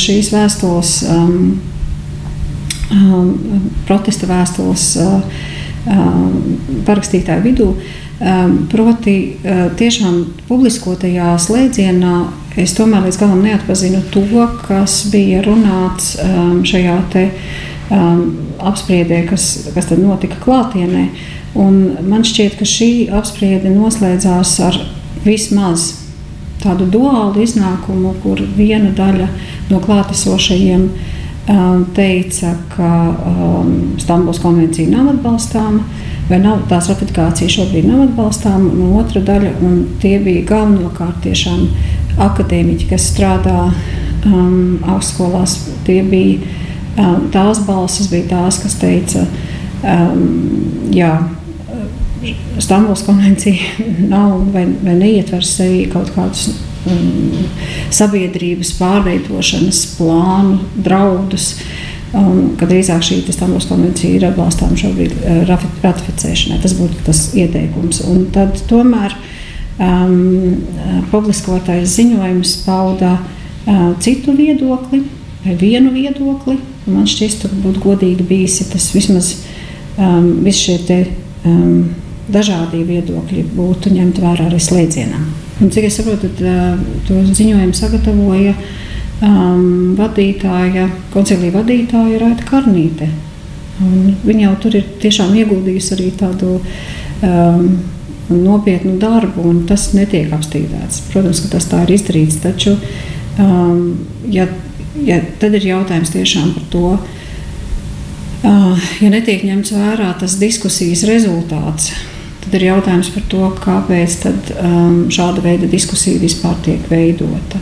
šīs vēstules, um, um, protesta vēstules um, parakstītāju vidū. Proti, tiešām publiskotajā slēdzienā es tomēr līdz galam neatpazinu to, kas bija runāts šajā te, um, apspriedē, kas, kas tad notika klātienē. Un man šķiet, ka šī apspriede noslēdzās ar vismaz tādu duālu iznākumu, kur viena daļa no klātesošajiem um, teica, ka um, Stambuls konvencija nav atbalstāma, vai nav, tās ratifikācija šobrīd nav atbalstāma, un otra daļa, un tie bija galvenokārt tiešām akadēmiķi, kas strādā um, augstskolās, tie bija tās balsis bija tās, kas teica, um, jā, Stambuls konvencija nav vai, vai neietver sevi kaut kādus um, sabiedrības pārveidošanas plānu, draudus. Un, kad drīzāk šī Stambuls konvencija ir atbalstāma šobrīd uh, ratificēšanai, tas būtu tas ieteikums. Un tad tomēr um, publiskotais ziņojums pauda uh, citu viedokli vai vienu viedokli, Man šķiet, ka būtu godīgi bijis, ja tas vismaz um, visi šie te, um, dažādie viedokļi būtu ņemti vērā arī slēdzienā. Un, cik es saprotu, tad, uh, to ziņojumu sagatavoja um, vadītāja, koncilija vadītāja Raita Karnīte. Un viņa jau tur ir tiešām ieguldījusi arī tādu um, nopietnu darbu, un tas netiek apstrīdēts. Protams, ka tas tā ir izdarīts, taču, um, ja ja, tad ir jautājums tiešām par to, uh, ja netiek ņemts vērā tas diskusijas rezultāts. Tad ir jautājums par to, kāpēc tad, um, šāda veida diskusija vispār tiek veidota.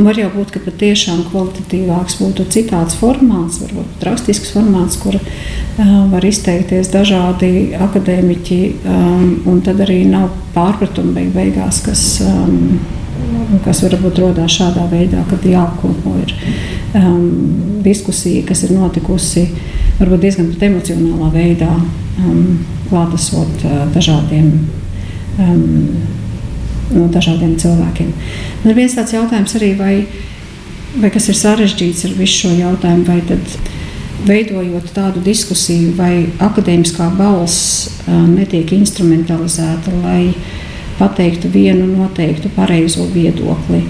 Var jau būt, ka patiešām kvalitatīvāks būtu citāds formāts, varbūt rakstisks formāts, kur uh, var izteikties dažādi akadēmiķi, um, un tad arī nav pārpratumu beig beigās, kas um, kas varbūt radās šādā veidā, kad jāapkopo ir um, diskusija, kas ir notikusi varbūt diezgan emocionālā veidā, um, klātesot uh, dažādiem. Um, no dažādiem cilvēkiem. Un ir viens tāds jautājums arī, vai, vai kas ir sarežģīts ar visu šo jautājumu, vai tad veidojot tādu diskusiju, vai akadēmiskā balss uh, netiek instrumentalizēta, lai uh, pateiktu vienu noteiktu pareizo viedokli.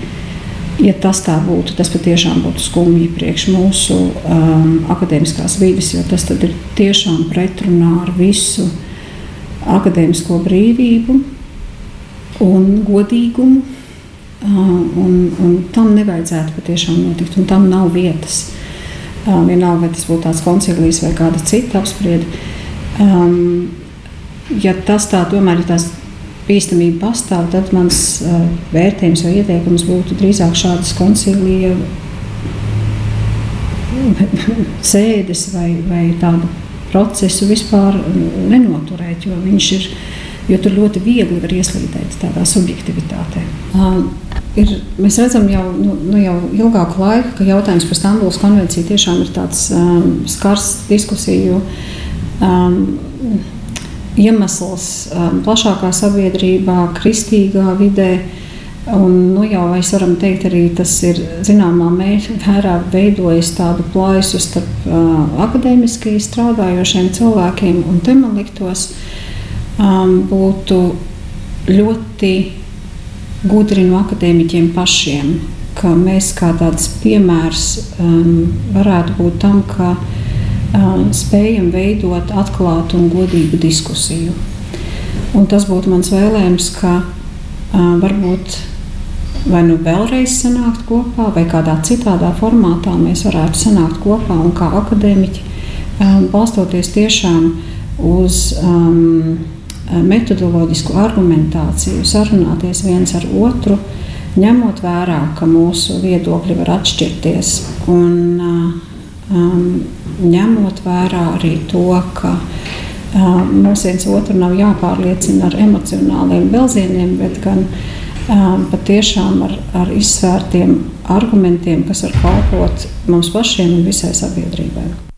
Ja tas tā būtu, tas patiešām būtu skumji priekš mūsu um, akadēmiskās vidas, jo tas ir tiešām pretrunā ar visu akadēmisko brīvību un godīgumu. Uh, un, un tam nevajadzētu patiešām notikt, un tam nav vietas. Uh, vienalga, vai tas būtu tāds koncilijas vai kāda cita apspriede. Um, ja tas tā tomēr ir tās bīstamība pastāv, tad mans uh, vērtējums vai ieteikums būtu drīzāk šādas koncilija sēdes vai, vai tādu procesu vispār nenoturēt, jo viņš ir, jo tur ļoti viegli var ieslīdēt tādā subjektivitātē. Uh, ir, mēs redzam jau, nu, nu jau ilgāku laiku, ka jautājums par Stambulas konvenciju tiešām ir tāds um, skars diskusiju um, iemesls um, plašākā sabiedrībā, kristīgā vidē. Un, nu, jau mēs varam teikt, arī tas ir zināmā mērā veidojis tādu plaisu starp uh, akadēmiski strādājošiem cilvēkiem. Un te man liktos, um, būtu ļoti gudri no akadēmiķiem pašiem, ka mēs kā tāds piemērs um, varētu būt tam, ka um, spējam veidot atklātu un godīgu diskusiju. Un tas būtu mans vēlējums, ka uh, varbūt vai nu vēlreiz sanākt kopā, vai kādā citādā formātā mēs varētu sanākt kopā un kā akadēmiķi, um, balstoties tiešām uz um, metodoloģisku argumentāciju, sarunāties viens ar otru, ņemot vērā, ka mūsu viedokļi var atšķirties. Un, um, ņemot vērā arī to, ka um, mums viens otru nav jāpārliecina ar emocionāliem belzieniem, bet gan um, patiešām ar, ar izsvērtiem argumentiem, kas var kalpot mums pašiem un visai sabiedrībai.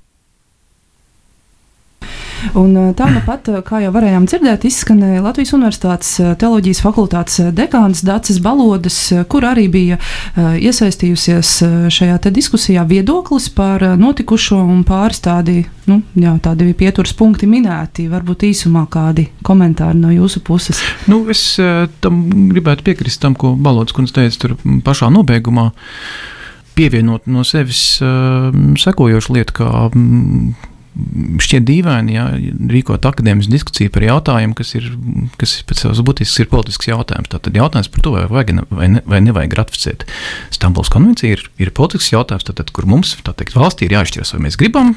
Un uh, tā nu pat, uh, kā jau varējām dzirdēt, izskanēja Latvijas Universitātes uh, teoloģijas fakultātes dekāns Dācis Balodas, kur arī bija iesaistījusies šajā diskusijā viedoklis par notikušo un pāris tādi, nu, jā, tādi pieturas punkti minēti. Varbūt īsumā kādi komentāri no jūsu puses. Nu, es tam gribētu piekrist tam, ko Balodas kundze teica tur pašā nobeigumā. Pievienot no sevis uh, sekojošu lietu, kā um, šķiet dīvaini, ja rīkot akadēmisku diskusiju par jautājumu, kas ir, kas pēc savas būtības ir politisks jautājums. Tātad jautājums par to, vai, vajag, vai, ne, vai nevajag ratificēt Stambulas konvenciju, ir, ir politisks jautājums, tātad, kur mums, teikt, valstī ir jāizšķiras, vai mēs gribam.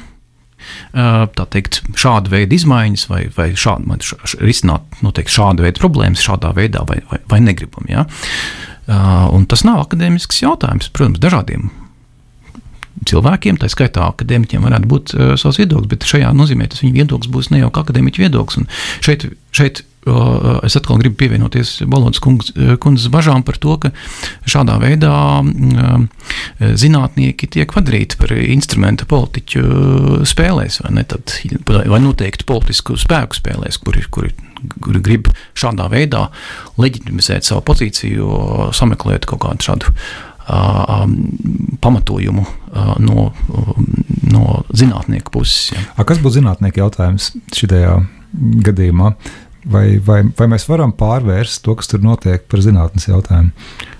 Tā teikt, šāda veida izmaiņas, vai, vai šādi, š, š, risināt noteikti šāda veida problēmas, šādā veidā, vai, vai, vai negribam. Ja? Un tas nav akadēmisks jautājums, protams, dažādiem cilvēkiem, tā skaitā akadēmiķiem, varētu būt uh, savs viedoklis, bet šajā nozīmē tas viņa viedoklis būs ne jau kā akadēmiķa viedoklis. Un šeit, šeit uh, es atkal gribu pievienoties Balodas kundzes bažām par to, ka šādā veidā uh, zinātnieki tiek padarīti par instrumentu politiķu spēlēs, vai, ne, tad, vai noteikti politisku spēku spēlēs, kuri, kuri kuri grib šādā veidā leģitimizēt savu pozīciju, sameklēt kaut kādu šādu pamatojumu no, no zinātnieku puses. Ja. A, kas būtu zinātnieku jautājums šajā gadījumā? Vai, vai, vai mēs varam pārvērst to, kas tur notiek, par zinātnīs jautājumu?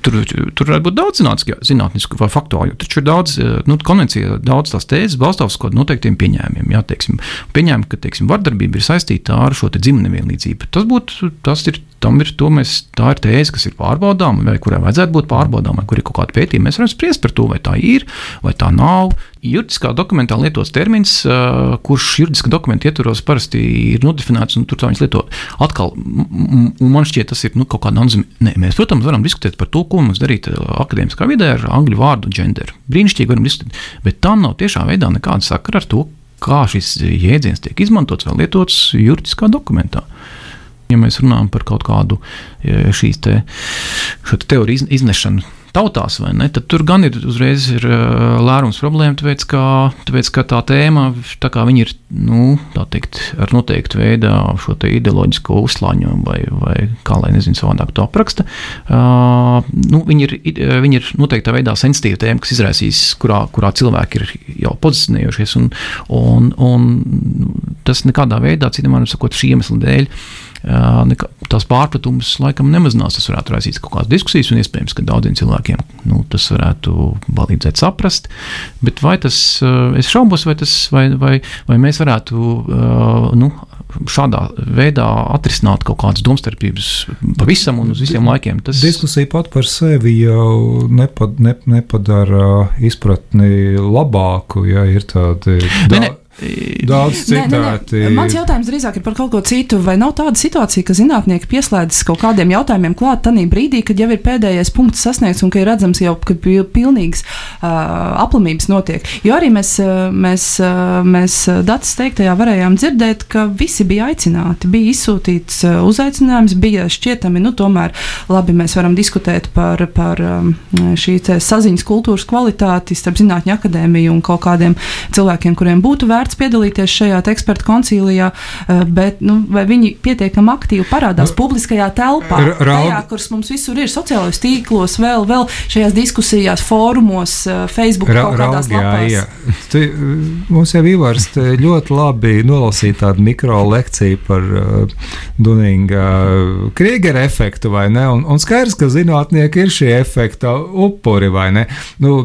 Tur, tur varētu būt daudz zinātnisku vai faktuālu. Taču ir daudz, nu, konvencija, daudz tās tēzes balstās uz kaut noteiktiem pieņēmumiem. Jā, teiksim, pieņēmumi, ka teiksim, vardarbība ir saistīta ar šo dzimumu nevienlīdzību. Tas būtu, tas ir ir, mēs, tā ir tēze, kas ir pārbaudāma, vai kurai vajadzētu būt pārbaudāmai, kur ir kaut kāda pētījuma. Mēs varam spriest par to, vai tā ir, vai tā nav. Juridiskā dokumentā lietots termins, uh, kurš juridiskā dokumenta ietvaros parasti ir nodefinēts, un tur tā viņš lieto. Atkal, man šķiet, tas ir nu, kaut kāda. Nē, mēs, protams, varam diskutēt par to, ko mums darīt akadēmiskā vidē ar angļu vārdu gender. Brīnišķīgi varam diskutēt, bet tam nav tiešā veidā nekāda sakara ar to, kā šis jēdziens tiek izmantots vai lietots juridiskā dokumentā. Ja mēs runājam par kaut kādu šīs te, te teoriju iznešanu tautās, ne, tad tur gan ir uzreiz ir lērums problēma, tāpēc ka, tāpēc, ka tā tēma tā ir nu, teikt, ar noteiktu veidu šo ideoloģisko uzslāņojumu, vai, vai kā lai nezinu, savādāk to apraksta. Uh, nu, viņi, ir, viņi ir noteiktā veidā sensitīva tēma, kas izraisīs, kurā, kurā cilvēki ir jau pozicionējušies, un, un, un tas nekādā veidā, vārdiem sakot, šī iemesla dēļ tās pārpratumus laikam nemazinās. Tas varētu raisīt kaut kādas diskusijas, un iespējams, ka daudziem cilvēkiem nu, tas varētu palīdzēt saprast. Bet vai tas, es šaubos, vai, tas, vai, vai, vai mēs varētu nu, šādā veidā atrisināt kaut kādas domstarpības pavisam un uz visiem laikiem. Tas... Diskusija pat par sevi jau nepad, ne, nepadara izpratni labāku, ja ir tādi. Ne, ne. Daudz nē. Mans jautājums drīzāk ir par kaut ko citu. Vai nav tāda situācija, ka zinātnieki pieslēdzas kaut kādiem jautājumiem klāt tajā brīdī, kad jau ir pēdējais punkts sasniegts un ka ir redzams jau, ka pil- pilnīgs uh, aplamības notiek? Jo arī mēs, mēs, mēs datus teiktajā varējām dzirdēt, ka visi bija aicināti. Bija izsūtīts uzaicinājums, bija šķietami, nu tomēr labi, mēs varam diskutēt par, par šī saziņas kultūras kvalitāti starp Zinātņu akadēmiju un kaut kādiem cilvēkiem, kuriem būtu vērts piedalīties šajā ekspertu koncīlijā, eh, bet nu, vai viņi pietiekami aktīvi parādās publiskajā telpā, tajā, kuras mums visur ir sociālajos tīklos, vēl, vēl šajās diskusijās, fórumos, eh, Facebook, kaut kādās Raugā, lapās. jā. Tu, mums jau Ivars ļoti labi nolasīja tādu mikro lekciju par uh, Dunīga uh, Kriegera efektu, vai ne? Un, un skaidrs, ka zinātnieki ir šie efekta upuri, vai ne? Nu,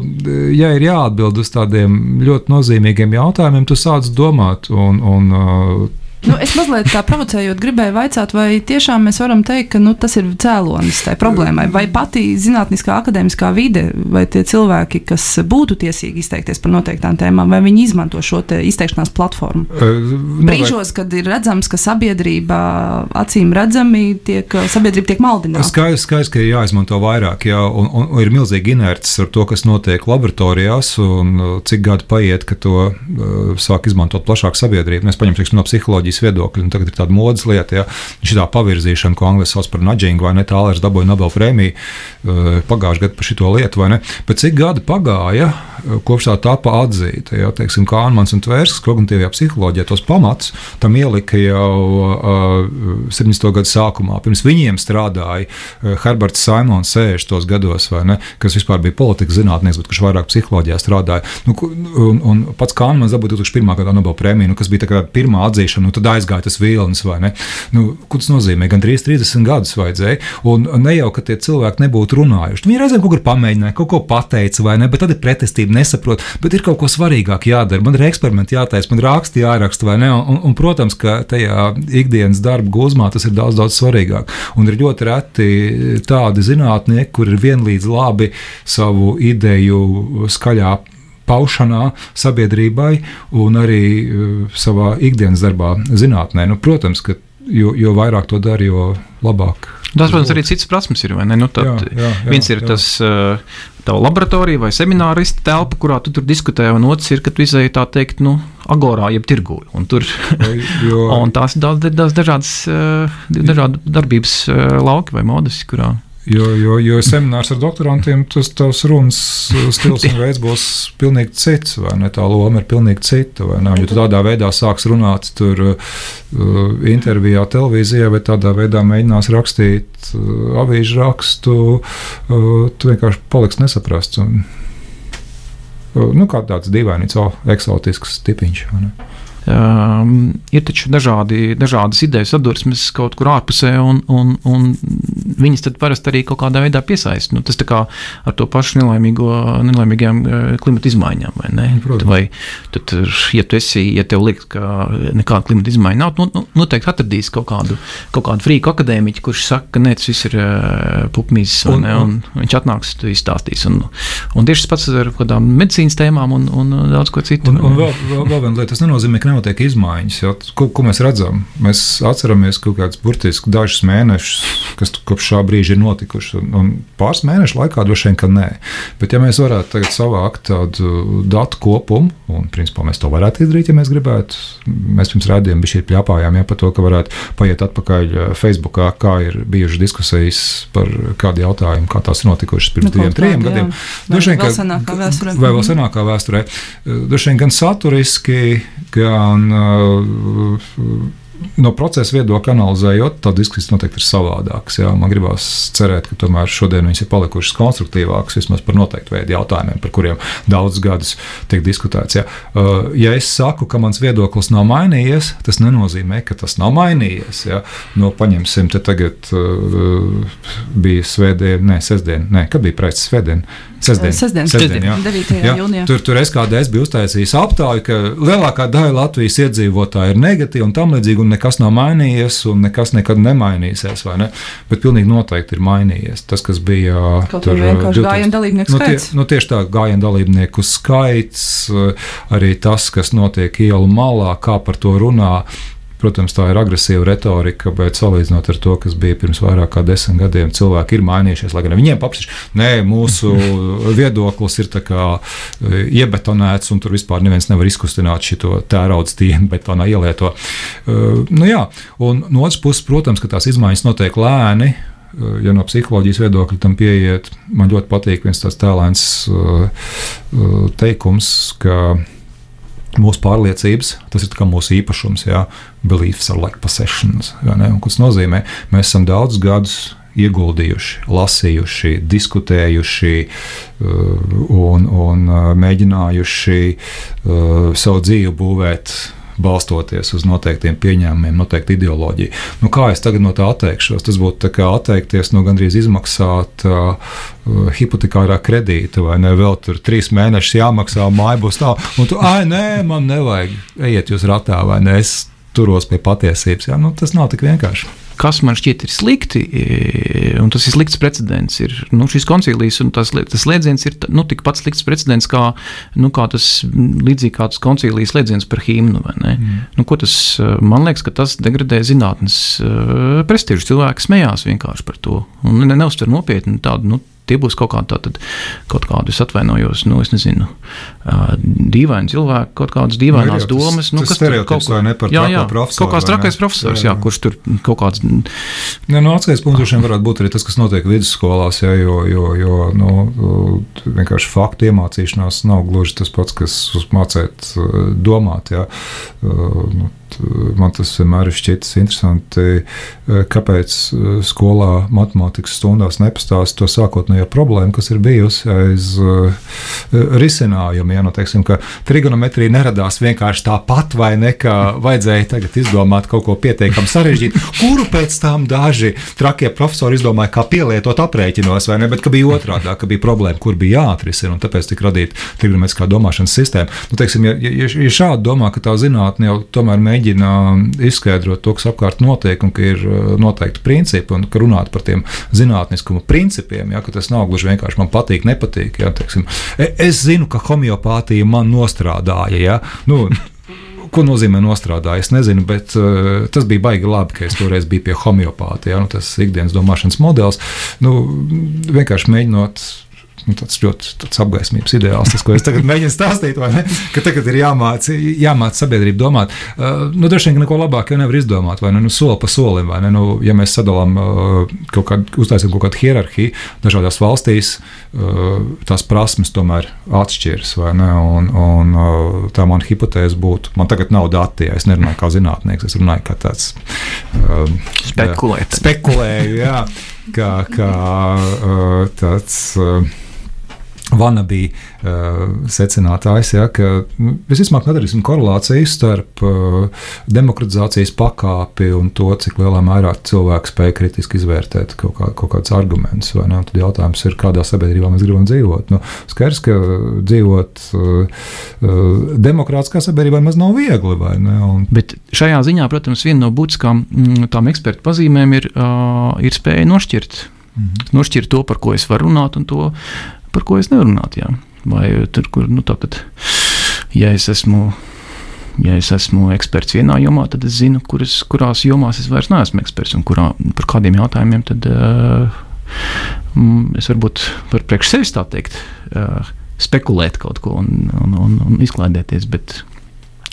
ja ir jāatbild uz tādiem ļoti nozīmīgiem jautājumiem, tu sāc domāt un, un uh, Nu, es mazliet tā provocējot, gribēju jautāt, vai tiešām mēs varam teikt, ka nu, tas ir cēlonis tai problēmai. Vai pati zinātniskā akadēmiskā vide, vai tie cilvēki, kas būtu tiesīgi izteikties par noteiktām tēmām, vai viņi izmanto šo te izteikšanās platformu? nu, Brīžos, kad ir redzams, ka sabiedrība acīm redzami tiek, sabiedrība tiek maldināta. Skaidrs, skaidrs, ka ir jāizmanto vairāk, jā, un, un, un ir milzīgi inerts ar to, kas notiek laboratorijās, un uh, cik gadi paiet, ka to uh, sāk izmantot plašāk sabiedrība. Mēs paņemsim teiksim, no psiholoģijas viedokļa, un tagad ir tāda modes lieta, ja šī tā pavirzīšana, ko angļuiski sauc par nudžingu, vai ne, tālērs dabūja Nobel prēmiju uh, pagājušajā gadā par šo lietu, vai ne. Bet cik gadi pagāja, uh, kopš tā tapa atzīta, ja, teiksim, Kānmans un Tvērs, kognitīvajā psiholoģijā tos pamatus tam ielika jau uh, 70. gadu sākumā. Pirms viņiem strādāja Herberts Simons 60. gados, ne, kas vispār bija politikas zinātnieks, bet kurš vairāk psiholoģijā strādāja. Nu, un, un pats Kānmans dabūja 2001. gadā Nobel prēmiju, nu, kas bija pirmā atzīšana, nu, tad aizgāja tas vilnis, vai ne? Nu, ko tas nozīmē? Gan 30 gadus vajadzēja, un ne jau, ka tie cilvēki nebūtu runājuši. Viņi reizēm kaut kur pamēģināja, kaut ko pateica, vai ne, bet tad ir pretestība, nesaprot, bet ir kaut ko svarīgāk jādara. Man ir eksperimenti jātaisa, man raksti jāraksta, vai ne? Un, un, protams, ka tajā ikdienas darba gūzmā tas ir daudz, daudz svarīgāk. Un ir ļoti reti tādi zinātnieki, kur ir vienlīdz labi savu ideju skaļā paušanā sabiedrībai un arī uh, savā ikdienas darbā, zinātnē. Nu, protams, ka jo, jo vairāk to dara, jo labāk. Tas, protams, arī citas prasmes ir. Nu, tad, Jā, jā, jā, viens ir jā. tas uh, tava laboratorija vai semināristu telpa, kurā tu tur diskutē, un otrs ir, ka tu izēji tā teikt, nu, agorā, jeb tirgu. Un tur Jo, un tās ir dažādas, uh, dažādu darbības lauki vai modes, kurā. Jo, jo, jo seminārs ar doktorantiem, tas tavs runas stils un veids būs pilnīgi cits, vai ne? Tā loma ir pilnīgi cita, vai ne? Ja tu tādā veidā sāks runāt tur uh, intervijā televīzijā, vai tādā veidā mēģinās rakstīt uh, avīžu rakstu, uh, tu vienkārši paliks nesaprasts. Un, uh, nu, kā tāds dīvainīgs, eksotisks tipiņš. vai ne? Um, ir taču dažādi, dažādas idejas sadursmes kaut kur ārpusē, un, un, un viņas tad parasti arī kaut kādā veidā piesaista. Nu, tas tā kā ar to pašu nelaimīgajām eh, klimata izmaiņām. Vai, ne? Protams. vai tad, tur, ja tu esi, ja tev liekas, ka nekāda klimata izmaiņa nav, nu, nu, noteikti atradīs kaut kādu, kaut kādu frīku akadēmiķu, kurš saka, ka nē, tas viss ir uh, pupmīzes, un, Un- un, un viņš atnāks, tu izstāstīs. Un, un tieši tas pats ar kādām medicīnas tēmām un, un daudz ko citu. Un, un vēl, vēl, vēl viena lieta, tas nenozīmē, ka nenotiek izmaiņas. Jo, ko, ko mēs redzam? Mēs atceramies kaut kādus burtiski dažus mēnešus, kas kopš šā brīža ir notikuši. Un, un pāris mēnešu laikā droši vien, ka nē. Bet, ja mēs varētu tagad savākt tādu datu kopumu, un principā mēs to varētu izdarīt, ja mēs gribētu, mēs pirms rādījuma bija šī pļāpājām ja, par to, ka varētu paiet atpakaļ eh, Facebookā, kā ir bijušas diskusijas par kādu jautājumu, kā tās ir notikušas pirms Nu, diviem, trim gadiem. Droši vien, ka- senākā vēsturē. Vai vēl senākā vēsturē. Eh, Droši vien gan saturiski, gan uh, no procesa viedokļa analizējot, tad diskusijas noteikti ir savādākas. Jā. Man gribās cerēt, ka tomēr šodien viņas ir palikušas konstruktīvākas vismaz par noteiktu veidu jautājumiem, par kuriem daudzus gadus tiek diskutēts. Jā. Uh, Ja es saku, ka mans viedoklis nav mainījies, tas nenozīmē, ka tas nav mainījies. Jā. No, paņemsim, te tagad uh, bija svētdiena, ne, sestdiena, ne, kad bija preces svētdiena. Sestdien, Sestdien. Sestdien, jā. 9. Jā, jūnijā. Tur, tur SKDS bija uztaisījis aptauju, ka lielākā daļa Latvijas iedzīvotāju ir negatīva un tam līdzīgi. Un nekas nav mainījies, un nekas nekad nemainīsies. Ne? Bet pilnīgi noteikti ir mainījies. Tas, kas bija Kaut vai vienkārši gājienu dalībnieku nu, tie, skaits. nu, tieši tā, gājienu dalībnieku skaits, eh, arī tas, kas notiek ielu malā, kā par to runā. Protams, tā ir agresīva retorika, bet salīdzinot ar to, kas bija pirms vairāk kā desmit gadiem, cilvēki ir mainījušies. Lai gan viņiem paprasīšu, nē, mūsu viedoklis ir e, iebetonēts, un tur vispār neviens nevar izkustināt šo tērauda stienu betonā ielieto. Uh, nu jā, un no otras puses, protams, ka tās izmaiņas notiek lēni. Uh, Ja no psiholoģijas viedokļa tam pieiet, man ļoti patīk viens tāds tēlēns teikums, ka mūsu pārliecības, tas ir mūsu īpašums, jā, beliefs are like possessions. Kas nozīmē, mēs esam daudz gadus ieguldījuši, lasījuši, diskutējuši uh, un, un uh, mēģinājuši uh, savu dzīvi būvēt. Balstoties uz noteiktiem pieņēmumiem, noteikti ideoloģiju. Nu, kā es tagad no tā atteikšos? Tas būtu kā atteikties no gandrīz izmaksāt uh, hipotekārā kredīta, vai ne? Vēl tur trīs mēnešus jāmaksā, māja būs tā, un tu, ah, nē, man nevajag, ejiet jūs ratā, vai ne? Es turos pie patiesības. Jā, nu, tas nav tik vienkārši. Kas man šķiet ir slikti, e, un tas ir slikts precedents, ir nu, šis koncilijas, un tas, tas slēdziens ir nu, tikpat slikts precedents kā, nu, kā tas līdzīgi kā tas koncilijas slēdziens par himnu. Mm. Nu, tas, e, man liekas, ka tas degradē zinātnes uh, prestižu. Cilvēki smējās vienkārši par to un ne, neuztver nopietni tādu. Nu, Tie būs kaut kādi tādi, kaut kādi, es atvainojos, nu, es nezinu, uh, dīvaini cilvēki, kaut kādas dīvainas Nu, jau tas- domas. Nu, tas kas tur stereotips, vai ne, par jā, jā, profesoru, Kaut kāds trakais profesors, Jā, jā, jā. kurš tur kaut kāds Ja, no atskaites punkta droši vien varētu būt arī tas, kas notiek vidusskolās, ja, jo, jo, jo nu, vienkārši faktu iemācīšanās nav gluži tas pats, kas uzmācīt eh, domāt. Ja. Nu, t- Man tas vienmēr ir šķitis interesanti, eh, kāpēc eh, skolā matemātikas stundās nepastāst to sākotnējo problēmu, kas ir bijusi aiz risinājumu. Ja, nu, teiksim, trigonometrija neradās vienkārši tāpat, vai ne, ka vajadzēja tagad izdomāt kaut ko pietiekami sarežģītu, kuru pēc tam daži trakie profesori izdomāja, kā pielietot aprēķinos, vai ne, bet ka bija otrādi, ka bija problēma, kur bija jāatrisina, un tāpēc tika radīta trigonometriskā domāšanas sistēma. Nu, teiksim, ja, ja, ja šādi domā, ka tā zinātne jau tomēr mēģina izskaidrot to, kas apkārt notiek, un ka ir uh, noteikti principi, un ka runāt par tiem zinātniskuma principiem, ja, ka tas nav gluži vienkārši man patīk, nepatīk. Ja, teiksim, E- es zinu, ka homeopātija man nostrādāja. Ja, nu, Ko nozīmē nostrādāt? Es nezinu, bet uh, tas bija baigi labi, ka es toreiz biju pie homeopātijas. Ja, nu, tas ikdienas domāšanas modelis. Nu, vienkārši mēģinot. Nu, tāds ļoti tāds apgaismības ideāls, tas, ko es tagad mēģinu stāstīt, ne? Ka tagad ir jāmāca jāmāc sabiedrība domāt. Uh, nu, droši vien, ka neko labāku jau nevar izdomāt, vai ne? Nu, soli pa solim, vai ne? Nu, ja mēs sadalām uh, kaut kādu, uztaisām kaut kādu hierarhiju dažādās valstīs, uh, tās prasmes tomēr atšķiras, vai ne? Un, un uh, tā man hipotēze būtu, man tagad nav dati, ja es nerunāju kā zinātnieks, es runāju kā tāds um, Spekulēt. Spekulēju, jā, kā, kā uh, tāds. Uh, Vanabī uh, secinātājs, ja, ka nu, visticamāk nedarīsim korelāciju starp uh, demokratizācijas pakāpi un to, cik lielā mērā cilvēks spēj kritiski izvērtēt kaut, kā, kaut kādus argumentus. Tad jautājums ir, kādā sabiedrībā mēs gribam dzīvot. Nu, skaidrs, ka dzīvot uh, uh, demokrātiskā sabiedrībā maz nav viegli. ne? Un, Bet šajā ziņā, protams, viena no būtiskām mm, tām ekspertu pazīmēm ir, uh, ir spēja nošķirt, mm -hmm. nošķirt to, par ko es varu runāt, un to, par ko es nevaru runāt. Jā. Vai tur, kur nu, tā, tad, ja es esmu. Ja es esmu eksperts vienā jomā, tad es zinu, kuras, kurās jomās es vairs neesmu eksperts un kurā, par kādiem jautājumiem tad, uh, es varbūt varu priekš sevis tā teikt, uh, spekulēt kaut ko un, un, un, un izklaidēties. Bet,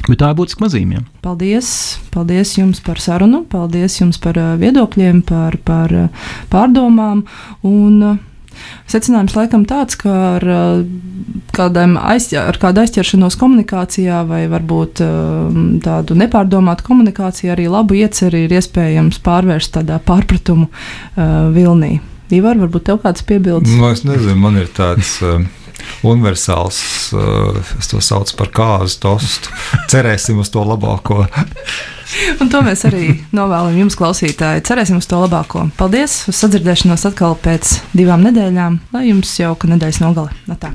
bet tā ir būtiska mazīme. Paldies, paldies jums par sarunu, paldies jums par uh, viedokļiem, par, par pārdomām. Un, Secinājums laikam tāds, ka ar, uh, aizķer, ar kādu aizķeršanos komunikācijā, vai varbūt uh, tādu nepārdomātu komunikāciju, arī labu ieceri ir iespējams pārvērst tādā pārpratumu uh, vilnī. Ivar, varbūt tev kāds piebildes? Nu, es nezinu, man ir tāds. Uh, Universāls, uh, es to saucu par kāzu tostu. Cerēsim uz to labāko. Un to mēs arī novēlam jums, klausītāji. Cerēsim uz to labāko. Paldies! Uz sadzirdēšanos atkal pēc divām nedēļām. Lai jums jauka nedēļas nogale. Natā.